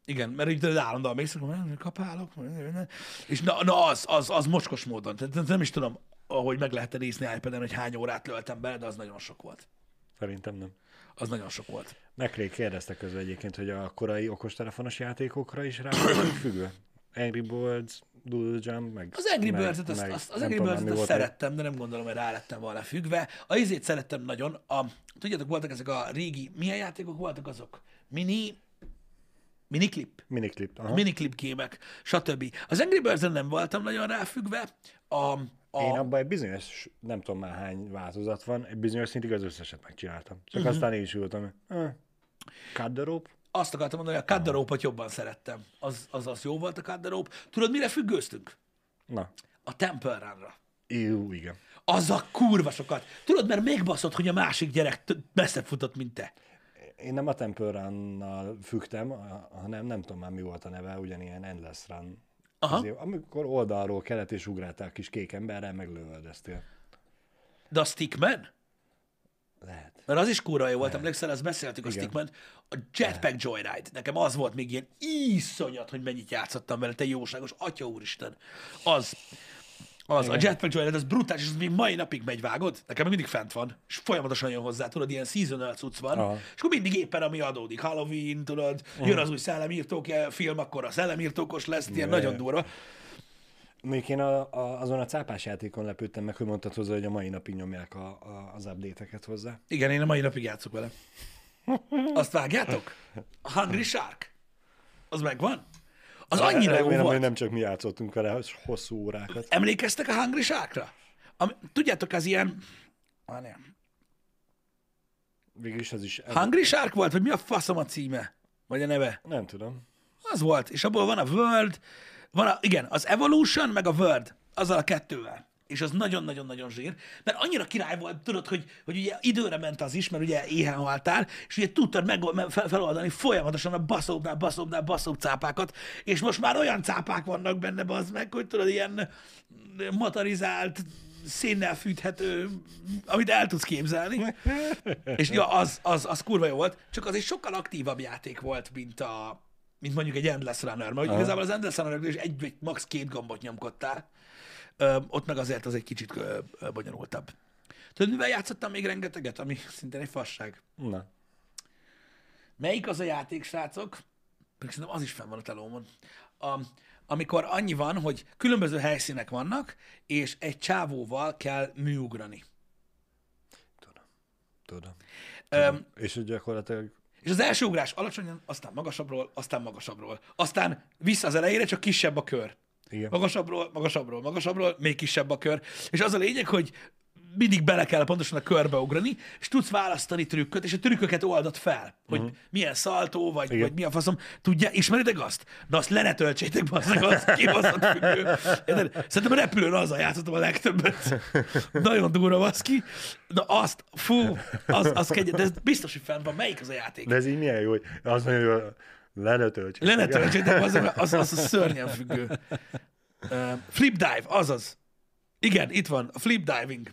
Igen, mert így állandóan mész, akkor "Nem, kapálok, minden." és na, na az, az, az mocskos módon. Tehát nem is tudom, hogy meg lehet nézni iPad-en, hogy hány órát löltem bele, de az nagyon sok volt. Szerintem nem. Az nagyon sok volt. Megrék kérdezte közben egyébként, hogy a korai okostelefonos játékokra is rá függő. Angry Birds, Doodle Jump, meg... Az Angry meg- Birds-et, azt, meg azt, az Angry mi azt volt szerettem, de nem gondolom, hogy rá lettem volna függve. A izét szerettem nagyon. A, tudjátok, voltak ezek a régi, milyen játékok voltak azok? Mini, miniclip. Miniclip. Aha. Miniclip gémek, stb. Az Angry birds nem voltam nagyon ráfüggve. A, a, Én abban egy bizonyos, nem tudom már hány változat van, egy bizonyos szintig az összeset megcsináltam. Csak Mhm. aztán én is ültem. "Eh, rope. azt akartam mondani, hogy a Rope-ot jobban szerettem. Az, az, az jó volt a Rope. Tudod, mire függőztünk? Na, A Temple Run-ra. jó, igen. Az a kurva sokat. Tudod, mert még baszott, hogy a másik gyerek messzebb futott, mint te. Én nem a Temple Run-nal fügtem, hanem nem tudom már mi volt a neve, ugyanilyen Endless Run. Aha. Azért, amikor oldalról kelet és ugráltál kis kék emberrel, meglövöldeztél. De a Stickman? Lehet. Mert az is kurva jó volt, emlékszel, azt beszéltük a Igen. Stickman. A Jetpack Joyride. Nekem az volt még ilyen iszonyat, hogy mennyit játszottam vele, te jóságos, atya úristen. Az. Az, a Jetpack Joyride, az brutális, és az még mai napig megy, vágod? Nekem mindig fent van, és folyamatosan jön hozzá, tudod, ilyen seasonal cucc van, Aha. és akkor mindig éppen ami adódik, Halloween, tudod, jön az új szellemírtók eh, film, akkor a szellemírtókos lesz, ilyen Ja, nagyon durva. Még én a, a, azon a cápás játékon lepődtem meg, hogy mondtad hozzá, hogy a mai napig nyomják a, a, az update-eket hozzá. Igen, én a mai napig játszok vele. Azt vágjátok? A Hungry Shark? Az megvan? Az annyira jó Remélem, hogy volt. nem csak mi játszottunk vele, hogy hosszú órákat. Emlékeztek a Hungry Sharkra? Ami, tudjátok, az ilyen... Ah, nem. Végülis az is... Hungry Shark volt, vagy mi a faszom a címe? Vagy a neve? Nem tudom. Az volt, és abból van a World, van a, igen, az Evolution, meg a World, azzal a kettővel. És az nagyon-nagyon-nagyon zsír, mert annyira király volt, tudod, hogy, hogy ugye időre ment az is, mert ugye éhen haltál, és ugye tudtad meg, me- fel, feloldani folyamatosan a baszóbbnál, baszóbbnál, baszóbb cápákat, és most már olyan cápák vannak benne, az meg, hogy tudod, ilyen motorizált, szénnel fűthető, amit el tudsz képzelni. És ja, az, az, az kurva jó volt, csak az egy sokkal aktívabb játék volt, mint a mint mondjuk egy Endless Runner, mert Aha. igazából az Endless Runner is egy, egy max. két gombot nyomkodtál, ö, ott meg azért az egy kicsit ö, ö, bonyolultabb. Tudod, mivel játszottam még rengeteget, ami szintén egy fasság? Na. Melyik az a játék, srácok? Pedig szerintem az is fenn van a telómon. A, amikor annyi van, hogy különböző helyszínek vannak, és egy csávóval kell műugrani. Tudom. Tudom. Öm, És hogy gyakorlatilag És az első ugrás alacsonyan, aztán magasabbról, aztán magasabbról. Aztán vissza az elejére, csak kisebb a kör. Igen. Magasabbról, magasabbról, magasabbról, még kisebb a kör. És az a lényeg, hogy mindig bele kell pontosan a körbe ugrani, és tudsz választani trükköt, és a trükköket oldod fel, hogy uh-huh. milyen szaltó, vagy, Igen. vagy mi a faszom. Tudja, ismeritek azt? De azt le ne töltsétek, basszak, az kibaszott függő. Szerintem a repülőn azzal játszottam a legtöbbet. Nagyon durva baszki. Na azt, fú, az, az kegyet, de ez biztos, hogy fenn van. Melyik az a játék? De ez így milyen jó, hogy az mondja, hogy le ne töltsük. Le ne töltsétek, az, az, az a szörnyen függő. Uh, flip dive, azaz. Igen, itt van, a flip diving.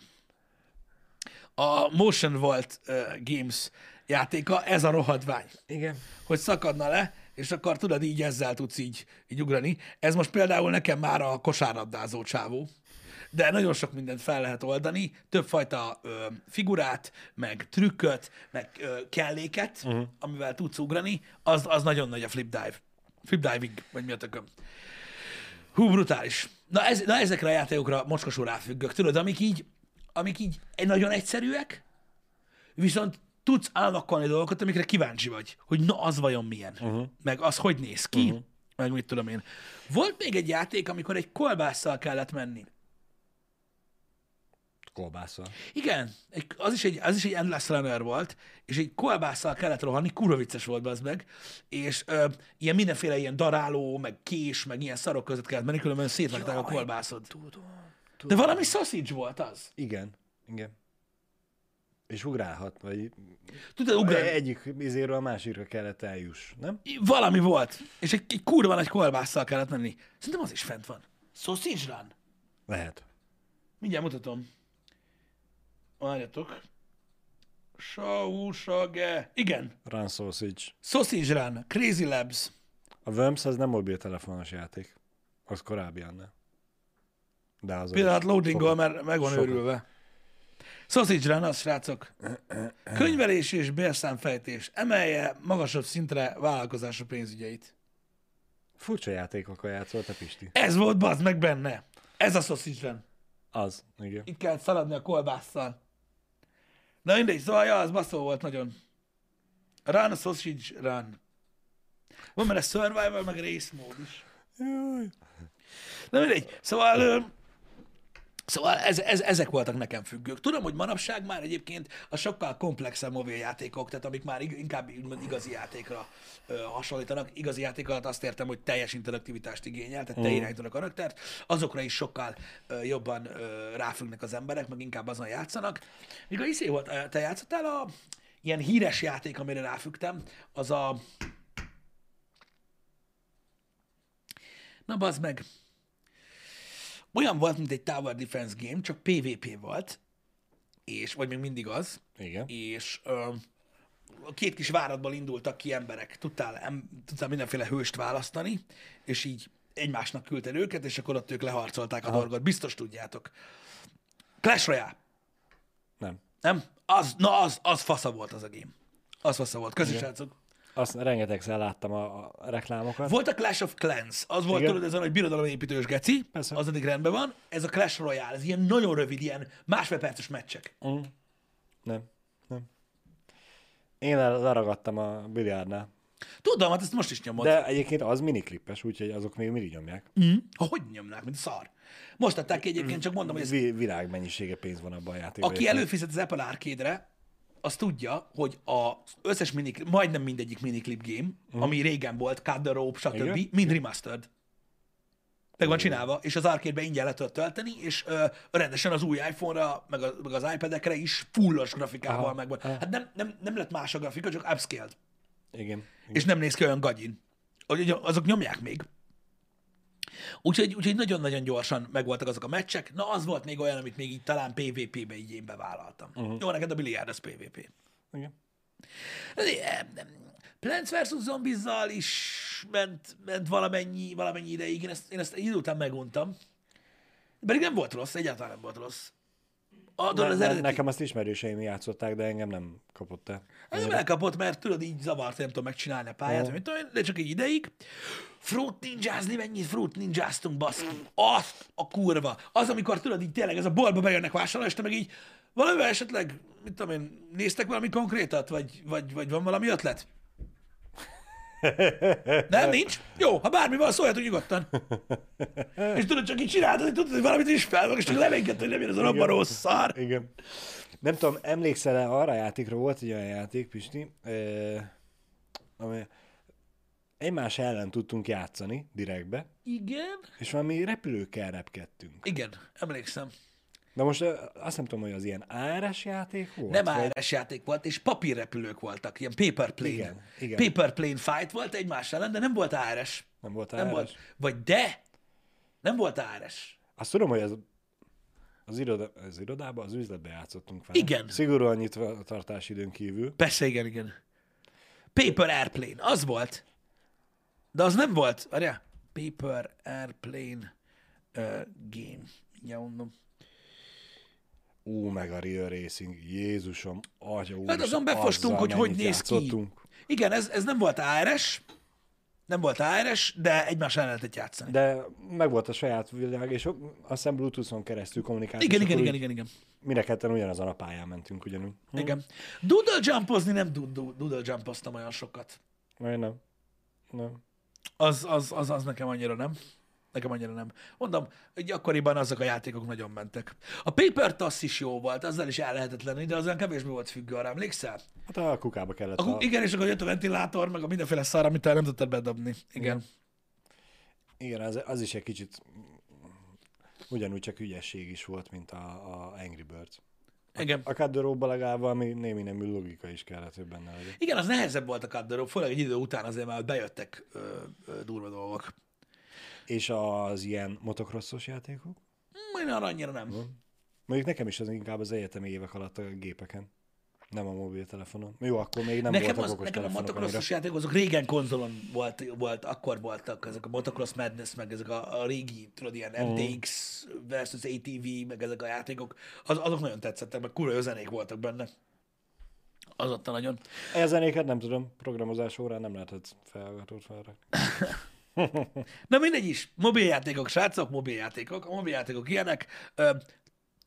A Motion Vault uh, Games játéka, ez a rohadvány. Igen. Hogy szakadna le, és akkor tudod, így ezzel tudsz így, így ugrani. Ez most például nekem már a kosárlabdázó csávó. De nagyon sok mindent fel lehet oldani, többfajta ö, figurát, meg trükköt, meg ö, kelléket, uh-huh. amivel tudsz ugrani, az, az nagyon nagy a flip dive. Flip diving, vagy mi a tököm. Hú, brutális. Na, ez, na ezekre a játékokra mocskosul ráfüggök, tudod, amik így, amik így nagyon egyszerűek, viszont tudsz állakkolni dolgokat, amikre kíváncsi vagy, hogy na, az vajon milyen, uh-huh. meg az hogy néz ki, uh-huh. meg mit tudom én. Volt még egy játék, amikor egy kolbásszal kellett menni. Kolbásszal. Igen, egy, az, is egy, az is egy Endless Runner volt, és egy kolbásszal kellett rohanni, kurva vicces volt az meg, és ö, ilyen mindenféle ilyen daráló, meg kés, meg ilyen szarok között kellett menni, különben szétvágták a kolbászod. Tudom. De valami sausage volt az. Igen. Igen. És ugrálhat, vagy Tudod, ugrálni. egyik izéről a másikra kellett eljuss, nem? Valami volt. És egy, egy kurva nagy kolbásszal kellett menni. Szerintem az is fent van. Sausage Run. Lehet. Mindjárt mutatom. Várjatok. Sausage. Igen. Run Sausage. Sausage Run. Crazy Labs. A Worms az nem mobiltelefonos játék. Az korábbi annál. De az Pillanat loadingol, mert meg van Sokat. őrülve. Sausage Run, az srácok. Könyvelés és bérszámfejtés. Emelje magasabb szintre vállalkozása pénzügyeit. Furcsa játékokkal játszott a Pisti. Ez volt bazd meg benne. Ez a Sausage Run. Az, igen. Itt kellett szaladni a kolbásszal. Na mindegy, szóval ja, az baszó volt nagyon. Run, sausage, run. Van benne survival, meg race mód is. Jaj. Na mindegy, szóval Szóval ez, ez, ezek voltak nekem függők. Tudom, hogy manapság már egyébként a sokkal komplexebb mobiljátékok, tehát amik már inkább igazi játékra ö, hasonlítanak. Igazi játék alatt azt értem, hogy teljes interaktivitást igényel, tehát te Mhm. irányítod a karaktert, azokra is sokkal ö, jobban ö, ráfüggnek az emberek, meg inkább azon játszanak. Míg a izé volt, te játszottál a ilyen híres játék, amire ráfügtem, az a... Na bazd meg, olyan volt, mint egy Tower Defense game, csak PvP volt, és, vagy még mindig az, Igen. és ö, a két kis váradból indultak ki emberek, tudtál, em, tudtál mindenféle hőst választani, és így egymásnak küldted őket, és akkor ott ők leharcolták a dolgot. Biztos tudjátok. Clash Royale, Nem. nem? Az, na az, az fasza volt az a game. Az fasza volt. Köszi, srácok. Azt rengetegszer láttam a, a reklámokat. Volt a Clash of Clans, az volt, Igen. tudod, ez a nagy birodalomépítős geci, Persze. az addig rendben van. Ez a Clash Royale, ez ilyen nagyon rövid, ilyen másfél perces meccsek. Mm. Nem. Nem. Én le- leragadtam a biliárdnál. Tudom, hát ezt most is nyomod. De egyébként az miniklippes, úgyhogy azok még mindig nyomják. Mm. Hogy nyomnák, mint szar. Most adták ki egyébként, csak mondom, hogy ez, Vi- virág mennyisége pénz van abban a játékban. aki előfizet az Apple Arcade-re, az tudja, hogy az összes minik, majdnem mindegyik miniklip game, ami régen volt, Cut the Rope, stb.. Igen? mind remastered. Meg van csinálva, és az arcade-be ingyen le tudod tölteni, és ö, rendesen az új iPhone-ra, meg, a, meg az iPad-ekre is fullos grafikával Aha, megvan. Hát nem, nem, nem lett más a grafika, csak upscaled. Igen. Igen. és nem néz ki olyan gagyin. Azok nyomják még. Úgyhogy, úgyhogy nagyon-nagyon gyorsan megvoltak azok a meccsek. Na, az volt még olyan, amit még így talán PvP-be így én bevállaltam. Uh-huh. Jó, neked a biliárd az PvP. Igen. Plants vs. Zombizzal is ment, ment valamennyi, valamennyi ideig. Én ezt, én ezt idő után meguntam. Pedig nem volt rossz, egyáltalán nem volt rossz. A, Ne, az eredeti, nekem azt ismerőseim játszották, de engem nem kapott el. Ez elkapott, mert tudod, így zavart, nem tudom megcsinálni a pályát, mit tudom én, de csak egy ideig. Fruit ninjázni, mennyit fruit ninjáztunk, baszki. Azt a kurva. Az, amikor tudod, így tényleg ez a boltba bejönnek vásárolni, és te meg így valamivel esetleg, mit tudom én, néztek valami konkrétat, vagy, vagy, vagy van valami ötlet? Nem, nincs? Jó, ha bármi van, szóljatok nyugodtan. És tudod, csak így csináltad, hogy tudod, hogy valamit is fel, és csak levenged, hogy nem jön ez a robbanó szar. Igen. Nem tudom, emlékszel-e arra a játékra, volt egy olyan játék, Pisti, eh, ami egymás ellen tudtunk játszani direktbe, Igen? és valami repülőkkel repkedtünk. Igen, emlékszem. De most azt nem tudom, hogy az ilyen ARS játék volt? Nem vagy- ARS játék volt, és papírrepülők voltak, ilyen paper plane. Igen, igen. Paper plane fight volt egymás ellen, de nem volt ARS. Nem volt ARS? Nem volt. Vagy de, nem volt ARS. Azt tudom, hogy az, az, iroda, az irodában, az üzletben játszottunk vele. Igen. Szigorúan nyitva tartási időn kívül. Persze, igen, igen. Paper airplane, az volt. De az nem volt, várjál. Paper airplane uh, game. Ja, mondom. Ú, meg a Real Racing, Jézusom, atya úr, Hát azon befostunk, hogy hogy néz ki. Igen, ez, ez nem volt ARS, nem volt ARS, de egymás ellen lehetett játszani. De meg volt a saját világ, és azt hiszem Bluetooth-on keresztül kommunikáció. igen, igen, igen, igen, igen. A ketten ugyanazon a pályán mentünk ugyanúgy. Hm? Igen. Doodle jumpozni nem doodle, jumpoztam olyan sokat. Vagy nem. Nem. Az, az, az, az nekem annyira nem. Nekem annyira nem. Mondom, hogy akkoriban azok a játékok nagyon mentek. A Paper Toss is jó volt, azzal is el lehetett lenni, de az olyan kevésbé volt függő arra, emlékszel? Hát a kukába kellett. Akkor, a... igen, és akkor jött a ventilátor, meg a mindenféle szar, amit el nem tudtad bedobni. Igen. Igen, az, az is egy kicsit ugyanúgy csak ügyesség is volt, mint a, a Angry Birds. Igen. A Cadderóban legalább valami némi nemű logika is kellett, hogy benne legyen. Igen, az nehezebb volt a Cadderó, főleg egy idő után azért már bejöttek ö, ö, durva dolgok. És az ilyen motocrossos játékok? Én arra annyira nem. Mondjuk nekem is az inkább az egyetemi évek alatt a gépeken. Nem a mobiltelefonon. Jó, akkor még nem nekem voltak az, okos nekem a motocrossos játékok, azok régen konzolon volt, volt, akkor voltak ezek a Motocross Madness, meg ezek a, a régi, tudod, ilyen. MTX versus ATV, meg ezek a játékok, az, azok nagyon tetszettek, meg kurva zenék voltak benne. Az ott nagyon. A zenéket nem tudom, programozás órán nem lehetett felhallgatót felrakni. Na mindegy is, mobiljátékok, srácok, mobiljátékok, a mobiljátékok ilyenek, ö,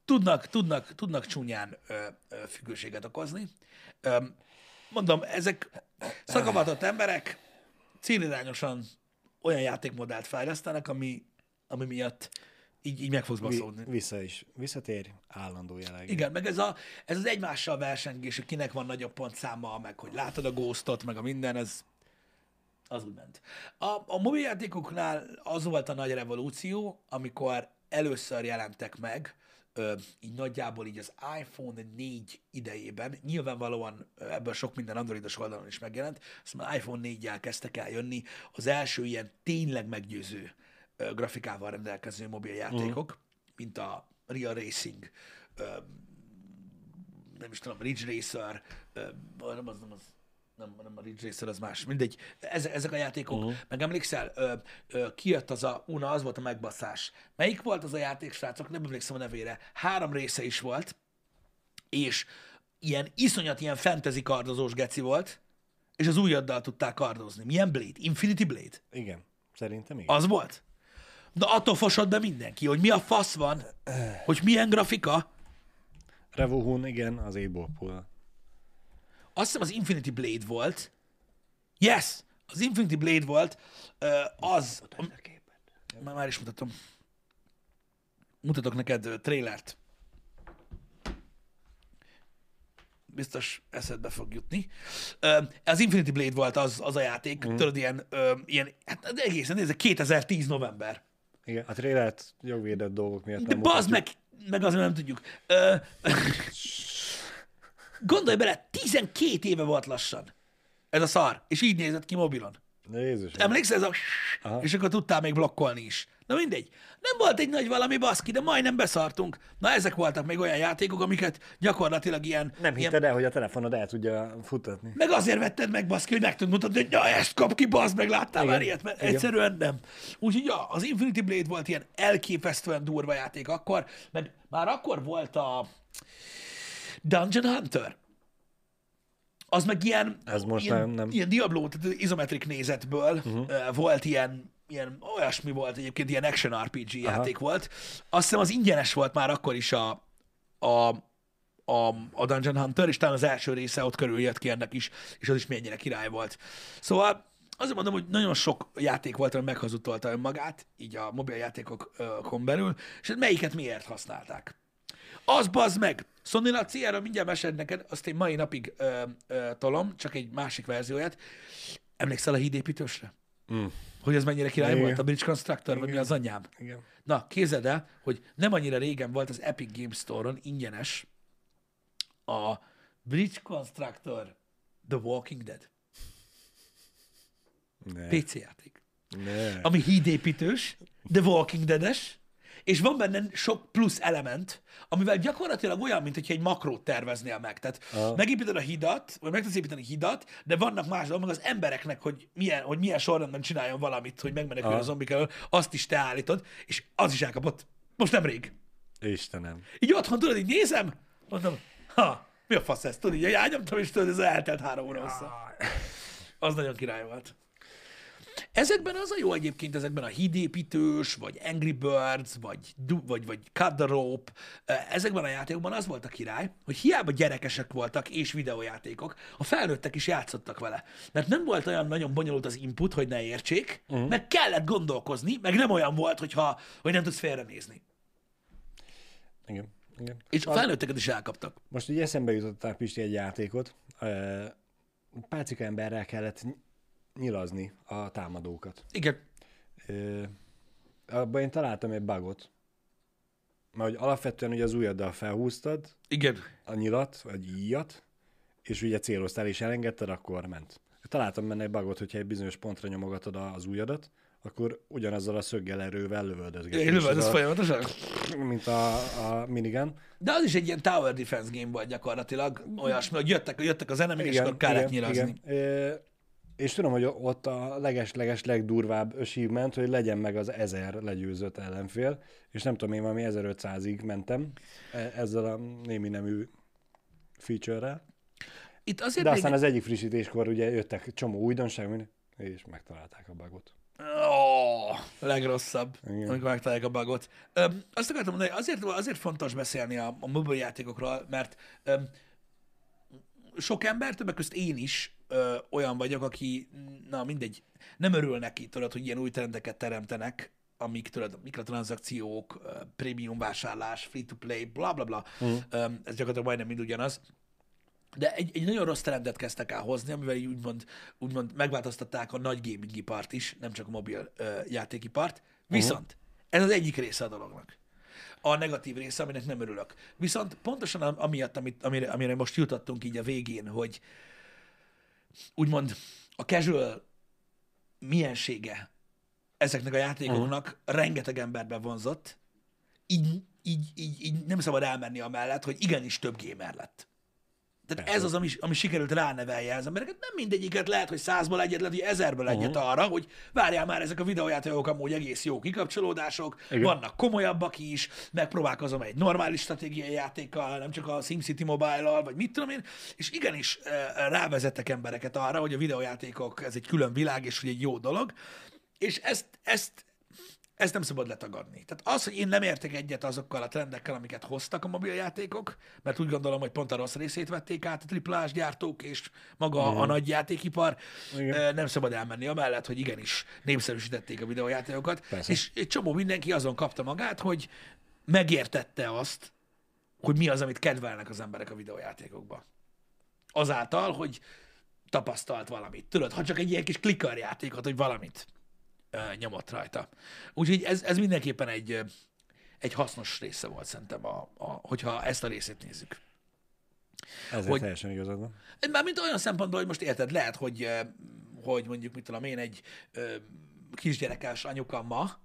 tudnak, tudnak, tudnak csúnyán ö, ö, függőséget okozni. Ö, mondom, ezek szakavatott emberek célirányosan olyan játékmodellt fejlesztenek, ami, ami miatt így, így meg fogsz baszódni. vissza is, visszatér, állandó jelleg. Igen, meg ez, a, ez az egymással versengés, hogy kinek van nagyobb pontszáma, meg hogy látod a ghostot, meg a minden, ez az úgy ment. A, a mobiljátékoknál az volt a nagy revolúció, amikor először jelentek meg, ö, így nagyjából így az iPhone 4 idejében, nyilvánvalóan ebből sok minden androidos oldalon is megjelent, aztán iPhone 4-jel kezdtek el jönni az első ilyen tényleg meggyőző ö, grafikával rendelkező mobiljátékok, uh-huh. mint a Real Racing, ö, nem is tudom, Ridge Racer, ö, nem az, nem az, nem, nem a Ridge Racer, az más, mindegy. Ezek, ezek a játékok, uh-huh. meg emlékszel, ö, ö, kijött az a, una, az volt a megbaszás. Melyik volt az a játék, srácok? Nem emlékszem a nevére. Három része is volt, és ilyen iszonyat, ilyen fantasy kardozós geci volt, és az újaddal tudták kardozni. Milyen Blade? Infinity Blade? Igen, szerintem igen. Az volt? De attól fosott be mindenki, hogy mi a fasz van, hogy milyen grafika. Revohun, igen, az Able Azt hiszem az Infinity Blade volt. Yes! Az Infinity Blade volt. Az... Már, már is mutatom. Mutatok neked trailert. Biztos eszedbe fog jutni. Az Infinity Blade volt az, az a játék, mm. tudod, ilyen, ilyen, hát egészen, ez 2010 november. Igen, a trailert jogvédett dolgok miatt De nem bazd meg, meg azért nem tudjuk. Gondolj bele, 12 éve volt lassan ez a szar, és így nézett ki mobilon. Jézus. Emlékszel, ez a... Aha. És akkor tudtál még blokkolni is. Na mindegy. Nem volt egy nagy valami baszki, de majdnem beszartunk. Na ezek voltak még olyan játékok, amiket gyakorlatilag ilyen... Nem ilyen hitted el, hogy a telefonod el tudja futatni. meg azért vetted meg, baszki, hogy meg tudod mutatni, hogy na, ezt kap ki, bazd meg, láttál Igen. már ilyet, mert Igen. egyszerűen nem. Úgyhogy ja, az Infinity Blade volt ilyen elképesztően durva játék akkor, meg már akkor volt a Dungeon Hunter. Az meg ilyen, Ez most ilyen, nem- nem. ilyen Diablo, tehát izometrik nézetből uh-huh. volt ilyen, ilyen, olyasmi volt egyébként, ilyen action RPG Aha. játék volt. Azt hiszem az ingyenes volt már akkor is a, a, a, a Dungeon Hunter, és talán az első része ott körül jött ki ennek is, és az is mennyire király volt. Szóval azért mondom, hogy nagyon sok játék volt, ami meghazudtolta önmagát, így a mobiljátékokon belül, és hát melyiket miért használták. Az bazd meg! Sony Laci, erről mindjárt mesél neked, azt én mai napig ö, ö, tolom, csak egy másik verzióját. Emlékszel a hídépítősre? Mm. Hogy ez mennyire király Igen. volt, a Bridge Constructor, vagy mi az anyám? Igen. Na, képzeld el, hogy nem annyira régen volt az Epic Games Store-on ingyenes a Bridge Constructor The Walking Dead Ne. PC játék. ne. Ami hídépítős, The Walking Dead-es, és van benne sok plusz element, amivel gyakorlatilag olyan, mint hogyha egy makrót terveznél meg. Tehát Aha. megépíted a hidat, vagy meg tudsz építeni hidat, de vannak más dolgok, meg az embereknek, hogy milyen, hogy milyen sorrendben csináljon valamit, hogy megmenekül Aha. a zombik elől, azt is te állítod, és az is elkapott. Most nem rég. Istenem. Így otthon tudod, így nézem, mondom, ha, mi a fasz ez? Tudod, így elnyomtam, és tudod, ez eltelt három óra hossza. Az nagyon király volt. Ezekben az a jó egyébként, ezekben a hídépítős, vagy Angry Birds, vagy, vagy, vagy Cut the Rope, ezekben a játékokban az volt a király, hogy hiába gyerekesek voltak és videójátékok, a felnőttek is játszottak vele. Mert nem volt olyan nagyon bonyolult az input, hogy ne értsék, uh-huh. meg kellett gondolkozni, meg nem olyan volt, hogyha, hogy nem tudsz félrenézni. Igen. Igen. És a felnőtteket is elkaptak. Most így eszembe jutottál Pisti egy játékot. Pácika emberrel kellett nyilazni a támadókat. Igen. Ö, abban én találtam egy bugot. Mert hogy alapvetően ugye az ujjaddal felhúztad Igen. a nyilat, vagy íjat, és ugye céloztál és elengedted, akkor ment. Találtam benne egy bugot, hogyha egy bizonyos pontra nyomogatod az ujjadat, akkor ugyanazzal a szöggel erővel lövöldözgeted. Én És lövöld, ez ez a- folyamatosan. Mint a, a minigun. De az is egy ilyen tower defense game volt gyakorlatilag. Olyasmi, hogy jöttek, jöttek az enemik, és akkor kellett nyilazni. Igen. És tudom, hogy ott a leges-leges legdurvább achievement, hogy legyen meg az 1000 legyőzött ellenfél, és nem tudom, én valami 1500-ig mentem e- ezzel a némi nemű feature-rel. Itt azért De még... aztán az egyik frissítéskor ugye jöttek csomó újdonság, és megtalálták a bugot. Oh, legrosszabb, Igen. Igen. amikor megtalálják a bugot. Öm, azt akartam mondani, azért, azért fontos beszélni a, a mobil játékokról, mert öm, sok ember, többek között én is ö, olyan vagyok, aki, na mindegy, nem örül neki, tudod, hogy ilyen új trendeket teremtenek amik tudod, mikrotranszakciók, ö, prémium vásárlás, free-to-play, bla bla bla, mm. ez gyakorlatilag majdnem mind ugyanaz. De egy, egy nagyon rossz trendet kezdtek el hozni, amivel így úgymond, úgymond megváltoztatták a nagy gaming ipart is, nem csak a mobil ö, játékipart. Viszont ez az egyik része a dolognak. A negatív része, aminek nem örülök. Viszont pontosan am- amiatt, amit, amire, amire most jutottunk így a végén, hogy úgymond a casual miensége ezeknek a játékoknak uh-huh. rengeteg emberbe vonzott, így, így, így, így nem szabad elmenni amellett, hogy igenis több gamer lett. Tehát Persze. ez az, ami, ami sikerült ránevelje az embereket. Nem mindegyiket lehet, hogy százból egyet, lehet, hogy ezerből egyet uh-huh. arra, hogy várjál már, ezek a videójátékok amúgy egész jó kikapcsolódások, Igen. vannak komolyabbak is, megpróbálkozom egy normális stratégiai játékkal, nem csak a SimCity Mobile-al, vagy mit tudom én, és igenis rávezettek embereket arra, hogy a videójátékok ez egy külön világ, és hogy egy jó dolog, és ezt, ezt ezt nem szabad letagadni. Tehát az, hogy én nem értek egyet azokkal a trendekkel, amiket hoztak a mobiljátékok, mert úgy gondolom, hogy pont a rossz részét vették át a triplás gyártók és maga a nagy játékipar, Igen. nem szabad elmenni amellett, hogy igenis népszerűsítették a videójátékokat, Persze. és egy csomó mindenki azon kapta magát, hogy megértette azt, hogy mi az, amit kedvelnek az emberek a videójátékokban. Azáltal, hogy tapasztalt valamit. Tudod, ha csak egy ilyen kis játékot, hogy valamit ö, nyomott rajta. Úgyhogy ez, ez mindenképpen egy, egy hasznos része volt szerintem, a, a, hogyha ezt a részét nézzük. Hogy- hogy... teljesen igazad van. Mármint olyan szempontból, hogy most érted, lehet, hogy, hogy mondjuk, mit tudom én, egy kisgyerekes anyuka ma,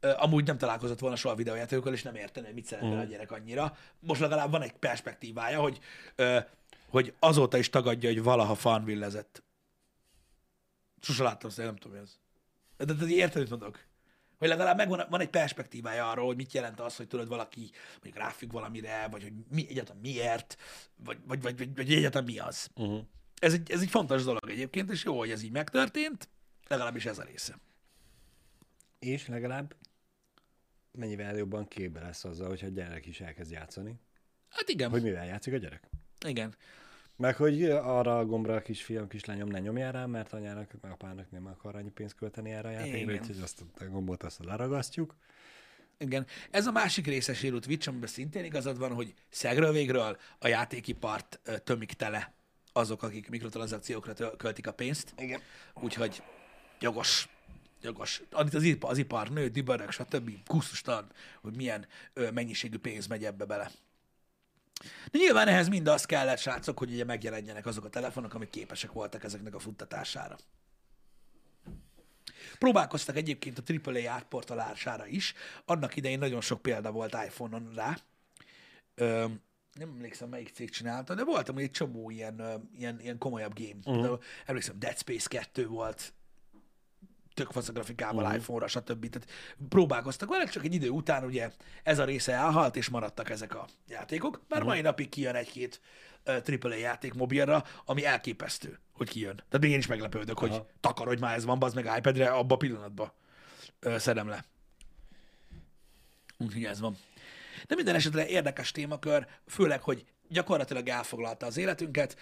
amúgy nem találkozott volna soha videójátékokkal, és nem értene, hogy mit szeretne mm. a gyerek annyira. Most legalább van egy perspektívája, hogy, hogy azóta is tagadja, hogy valaha fanvillezett. Sose láttam azt, nem tudom, mi az. De, de, de érted, mit mondok? Hogy legalább megvan van egy perspektívája arról, hogy mit jelent az, hogy tudod valaki mondjuk ráfügg valamire, vagy hogy mi, egyáltalán miért, vagy, vagy, vagy, vagy, vagy egyáltalán mi az. Uh-huh. Ez egy, ez egy fontos dolog egyébként, és jó, hogy ez így megtörtént, legalábbis ez a része. És legalább mennyivel jobban képbe lesz azzal, hogyha a gyerek is elkezd játszani. Hát igen, Hogy mivel játszik a gyerek? igen. Meg hogy arra a gombra a kisfiam, kislányom ne nyomjál rá, mert anyának, meg apának nem akar annyi pénzt költeni erre a játékra, úgyhogy azt a gombot azt leragasztjuk. Igen. Ez a másik része sérült Twitch, amiben szintén igazad van, hogy szegről végről a játékipart tömik tele azok, akik mikrotranszakciókra költik a pénzt. Igen. Úgyhogy jogos, jogos. Annyit az ipar, az ipar nő, dübörög, stb. Kusztustalan, hogy milyen ö, mennyiségű pénz megy ebbe bele. De nyilván ehhez mind az kellett, srácok, hogy ugye megjelenjenek azok a telefonok, amik képesek voltak ezeknek a futtatására. Próbálkoztak egyébként a AAA átportolására is. Annak idején nagyon sok példa volt iPhone-on rá. Ö, nem emlékszem, melyik cég csinálta, de voltam egy csomó ilyen, ilyen, ilyen komolyabb game. Uh-huh. Emlékszem, Dead Space 2 volt, tök fasz a grafikával uh-huh. iPhone-ra, stb. Tehát próbálkoztak vele, csak egy idő után ugye ez a része elhalt, és maradtak ezek a játékok. Bár uh-huh. mai napig kijön egy-két uh, AAA játék mobilra, ami elképesztő, hogy kijön. Tehát még én is meglepődök, hogy Aha. takarodj már, ez van, bazd meg iPad-re, abba a pillanatban uh, szedem le. Úgyhogy ez van. De minden esetre érdekes témakör, főleg, hogy gyakorlatilag elfoglalta az életünket.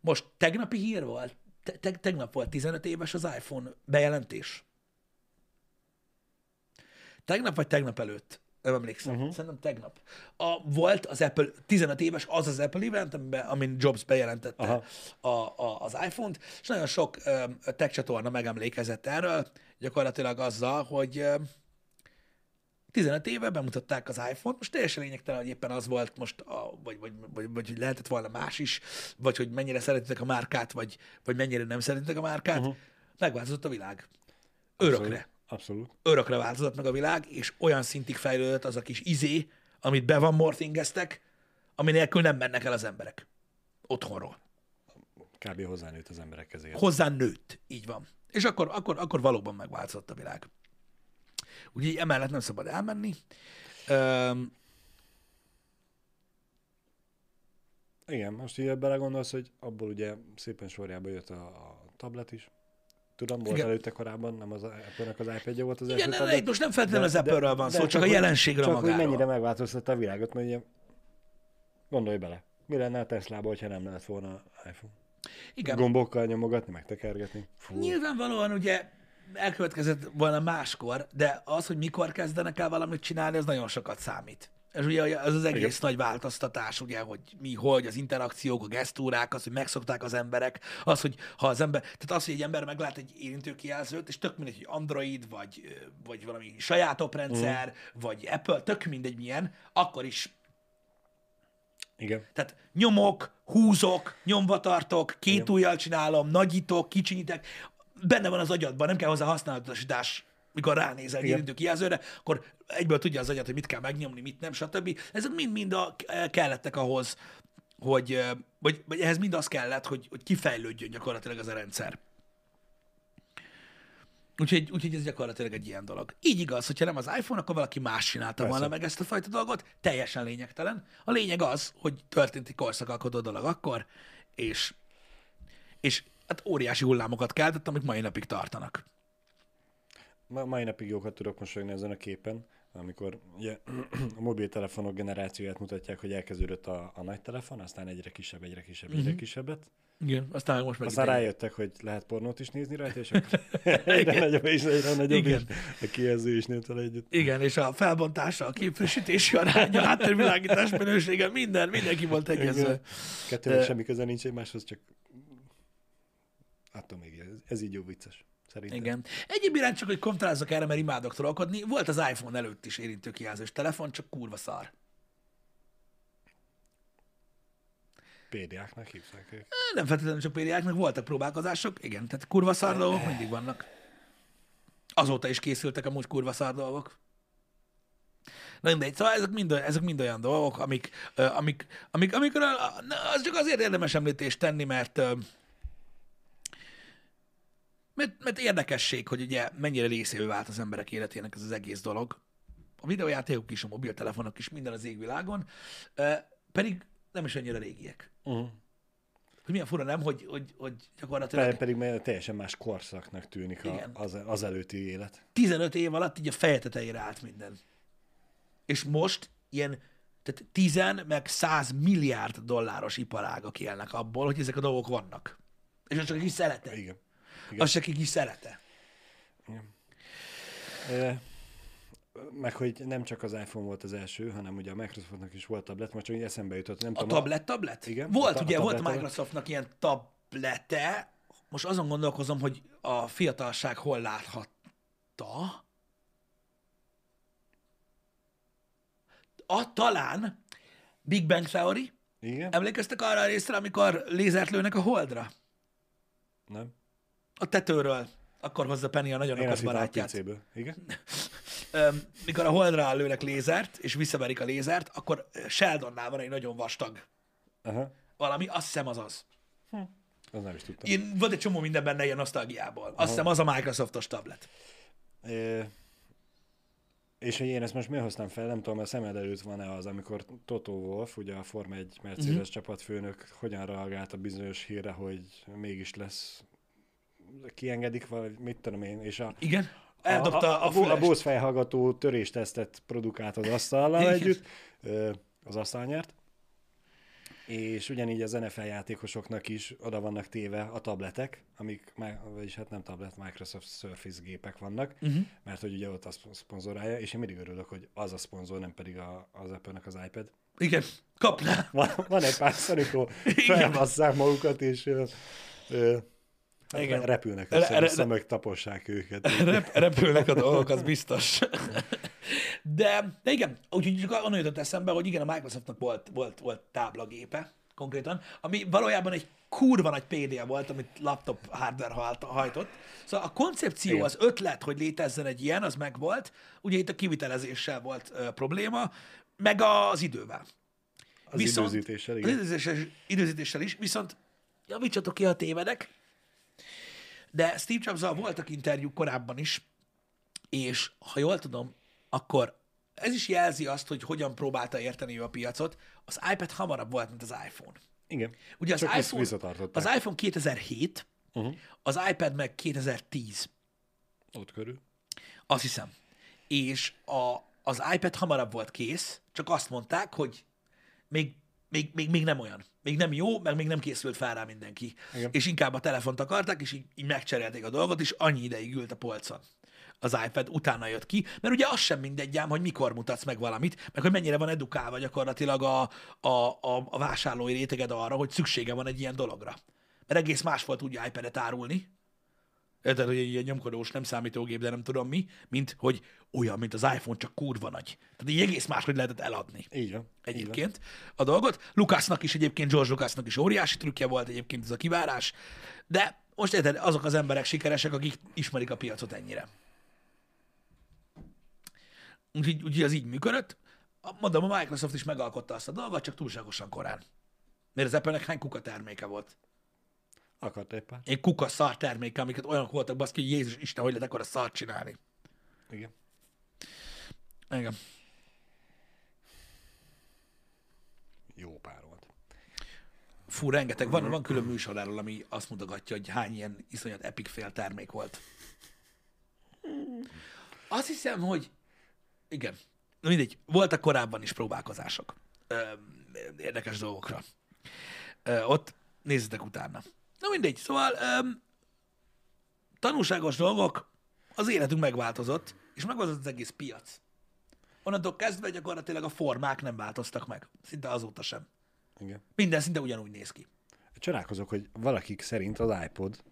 Most tegnapi hír volt, te- te- tegnap volt 15 éves az iPhone bejelentés. Tegnap vagy tegnap előtt? Nem emlékszem. Uh-huh. Szerintem tegnap. A, volt az Apple, 15 éves az az Apple event, amiben, amin Jobs bejelentette Aha. a, a, az iPhone-t, és nagyon sok ö, tech csatorna megemlékezett erről, gyakorlatilag azzal, hogy ö, 15 éve bemutatták az iPhone-t, most teljesen lényegtelen, hogy éppen az volt most, a, vagy, vagy, vagy, vagy hogy lehetett volna más is, vagy hogy mennyire szeretitek a márkát, vagy, vagy mennyire nem szeretitek a márkát, uh-huh. megváltozott a világ. Örökre. Abszolút. Örökre változott meg a világ, és olyan szintig fejlődött az a kis izé, amit be van morthingeztek, ami nélkül nem mennek el az emberek. Otthonról. Kb. hozzánőtt az emberek kezére. Hozzá nőtt. Így van. És akkor, akkor, akkor valóban megváltozott a világ. Úgyhogy emellett nem szabad elmenni. Öm, Igen, most így belegondolsz, hogy abból ugye szépen sorjába jött a, a tablet is. Tudom, volt Igen. Előtte korábban, nem az Apple-nek az iPad-je volt az igen, első tablet. most nem feltétlenül az Apple-ről van de szó, csak, a hogy- jelenségről Csak magáról. hogy mennyire megváltoztatta a világot, mert ugye gondolj bele. Mi lenne a Tesla-ba, hogyha nem lett volna iPhone? Igen. Gombokkal nyomogatni, meg tekergetni. Fú. Nyilvánvalóan ugye elkövetkezett volna máskor, de az, hogy mikor kezdenek el valamit csinálni, az nagyon sokat számít. Ez ugye az az egész Igen. nagy változtatás, ugye, hogy mi, hogy, az interakciók, a gesztúrák, az, hogy megszokták az emberek, az, hogy ha az ember, tehát az, hogy egy ember meglát egy érintőkijelzőt, és tök mindegy, hogy Android, vagy, vagy valami saját oprendszer, mm. vagy Apple, tök mindegy milyen, akkor is igen. Tehát nyomok, húzok, nyomva tartok, két Igen. ujjal csinálom, nagyítok, kicsinyítek, benne van az agyadban, nem kell hozzá használatosítás mikor ránézel érintő kijelzőre, akkor egyből tudja az agyat, hogy mit kell megnyomni, mit nem, stb. Ezek mind-mind a, kellettek ahhoz, hogy, vagy, vagy ehhez mind az kellett, hogy, hogy kifejlődjön gyakorlatilag az a rendszer. Úgyhogy, úgyhogy ez gyakorlatilag egy ilyen dolog. Így igaz, hogyha nem az iPhone, akkor valaki más csinálta Persze. volna meg ezt a fajta dolgot, teljesen lényegtelen. A lényeg az, hogy történt egy korszakalkodó dolog akkor, és, és hát óriási hullámokat keltett, amik mai napig tartanak. Ma, mai napig jókat tudok mosolyogni ezen a képen, amikor ugye, a mobiltelefonok generációját mutatják, hogy elkezdődött a, a nagy telefon, aztán egyre kisebb, egyre kisebb, egyre uh-huh. kisebbet. Igen, aztán most meg Aztán rájöttek, hogy lehet pornót is nézni rajta, és akkor egyre nagyobb és egyre nagyobb, Igen. és a kijelző is nőtt együtt. Igen, és a felbontása, a képfrissítési aránya, a háttérvilágítás minősége, minden, mindenki volt egyezve. Kettőnek semmi köze nincs egymáshoz, csak attól még ez, ez így jó vicces. Szerintem. Igen. Egyéb iránt csak, hogy kommentázzak erre, mert imádok trollkodni. Volt az iPhone előtt is érintőkijelzős telefon, csak kurva szar. PDA-knak hívták ők. Nem feltétlenül csak PDA-knak, voltak próbálkozások, igen, tehát kurva szar dolgok mindig vannak. Azóta is készültek amúgy kurva szar dolgok. Na mindegy, szóval ezek mind, ezek mind olyan dolgok, amik, amik, amik, amikor az csak azért érdemes említést tenni, mert mert, mert érdekesség, hogy ugye mennyire részévé vált az emberek életének ez az egész dolog. A videójátékok is, a mobiltelefonok is, minden az égvilágon, pedig nem is annyira régiek. Uh-huh. Hogy milyen fura, nem? Hogy, hogy, hogy gyakorlatilag... Pedig, pedig mert teljesen más korszaknak tűnik a, az, az előtti élet. 15 év alatt így a feje tetejére állt minden. És most ilyen tehát 10 meg 100 milliárd dolláros iparágak élnek abból, hogy ezek a dolgok vannak. És az csak egy szerete. Igen. Igen. Az csak egy szerete. Igen. E, meg hogy nem csak az iPhone volt az első, hanem ugye a Microsoftnak is volt tablet, most csak eszembe jutott. Nem a tudom, tablet, tablet? Igen. Volt, a, ugye, a tablet, volt Microsoftnak ilyen tablete, most azon gondolkozom, hogy a fiatalság hol láthatta. A, talán Big Bang Theory. Igen. Emlékeztek arra a részre, amikor lézert lőnek a holdra? Nem. A tetőről. Akkor hozza Penny a nagyon Én okos barátját. A Igen. Mikor a holdra lőnek lézert, és visszaverik a lézert, akkor Sheldonnál van egy nagyon vastag Aha. valami, azt hiszem az az. Hm. Az nem is tudtam. Én, van egy csomó minden benne ilyen nosztalgiából. Azt Aha. hiszem az a Microsoftos tablet. É, és hogy én ezt most miért hoztam fel, nem tudom, a szemed előtt van-e az, amikor Toto Wolf, ugye a Forma 1 Mercedes uh-huh. csapatfőnök, hogyan reagált a bizonyos hírre, hogy mégis lesz kiengedik, vagy mit tudom én, és a... Igen? Eldobta a, a, a, a Bose fejhallgató töréstesztet produkált az asztallal együtt, az asztal nyert. És ugyanígy az NFL játékosoknak is oda vannak téve a tabletek, amik, vagyis hát nem tablet, Microsoft Surface gépek vannak, uh-huh. mert hogy ugye ott a szponzorálja, és én mindig örülök, hogy az a szponzor, nem pedig a, az Apple-nek az iPad. Igen, kapná. Van, van egy pár amikor felbasszák magukat, és ö, ö, Igen. Repülnek össze, re- re- meg tapossák őket. Rep- repülnek a dolgok, az biztos. De, de igen, úgyhogy csak onnan jutott eszembe, hogy igen, a Microsoftnak volt, volt, volt táblagépe konkrétan, ami valójában egy kurva nagy PDA volt, amit laptop hardware hajtott. Szóval a koncepció, igen. az ötlet, hogy létezzen egy ilyen, az megvolt. Ugye itt a kivitelezéssel volt ö, probléma, meg az idővel. Az viszont, időzítéssel, igen. Az időzítéssel, időzítéssel is, viszont javítsatok ki, a tévedek, de Steve jobs voltak interjúk korábban is, és ha jól tudom, akkor ez is jelzi azt, hogy hogyan próbálta érteni ő a piacot. Az iPad hamarabb volt, mint az iPhone. Igen. Ugye az iPhone, az iPhone 2007, uh-huh. az iPad meg 2010. Ott körül. Azt hiszem. És a, az iPad hamarabb volt kész, csak azt mondták, hogy még még, még, még nem olyan. Még nem jó, meg még nem készült fel rá mindenki. Igen. És inkább a telefont akarták, és így, így megcserélték a dolgot, és annyi ideig ült a polcon az iPad, utána jött ki, mert ugye az sem mindegy ám, hogy mikor mutatsz meg valamit, meg hogy mennyire van edukálva gyakorlatilag a, a, a, a vásárlói réteged arra, hogy szüksége van egy ilyen dologra. Mert egész más volt úgy iPad-et árulni, Érted, hogy egy ilyen nyomkodós, nem számítógép, de nem tudom mi, mint hogy olyan, mint az iPhone, csak kurva nagy. Tehát így egész máshogy lehetett eladni Így van. egyébként a dolgot. Lucasnak is egyébként, George Lucasnak is óriási trükkje volt egyébként ez a kivárás, de most érted, azok az emberek sikeresek, akik ismerik a piacot ennyire. Úgyhogy, úgyhogy az így működött. Mondom, a Microsoft is megalkotta azt a dolgot, csak túlságosan korán. Mert az Apple-nek hány kuka terméke volt? Akart éppen. Én kuka szar terméke, amiket olyanok voltak, baszki, hogy Jézus Isten, hogy lehet ekkora szart csinálni. Igen. Igen. Jó pár volt. Fú, rengeteg. Van, van külön műsor erről, ami azt mutogatja, hogy hány ilyen iszonyat epic fél termék volt. Azt hiszem, hogy igen. Na mindegy, voltak korábban is próbálkozások. Ö, érdekes dolgokra. Ö, ott nézzetek utána. Na mindegy, szóval ö, tanulságos dolgok, az életünk megváltozott, és megváltozott az egész piac. Onnantól kezdve gyakorlatilag a formák nem változtak meg. Szinte azóta sem. Igen. Minden szinte ugyanúgy néz ki. Csodálkozok, hogy valakik szerint az iPod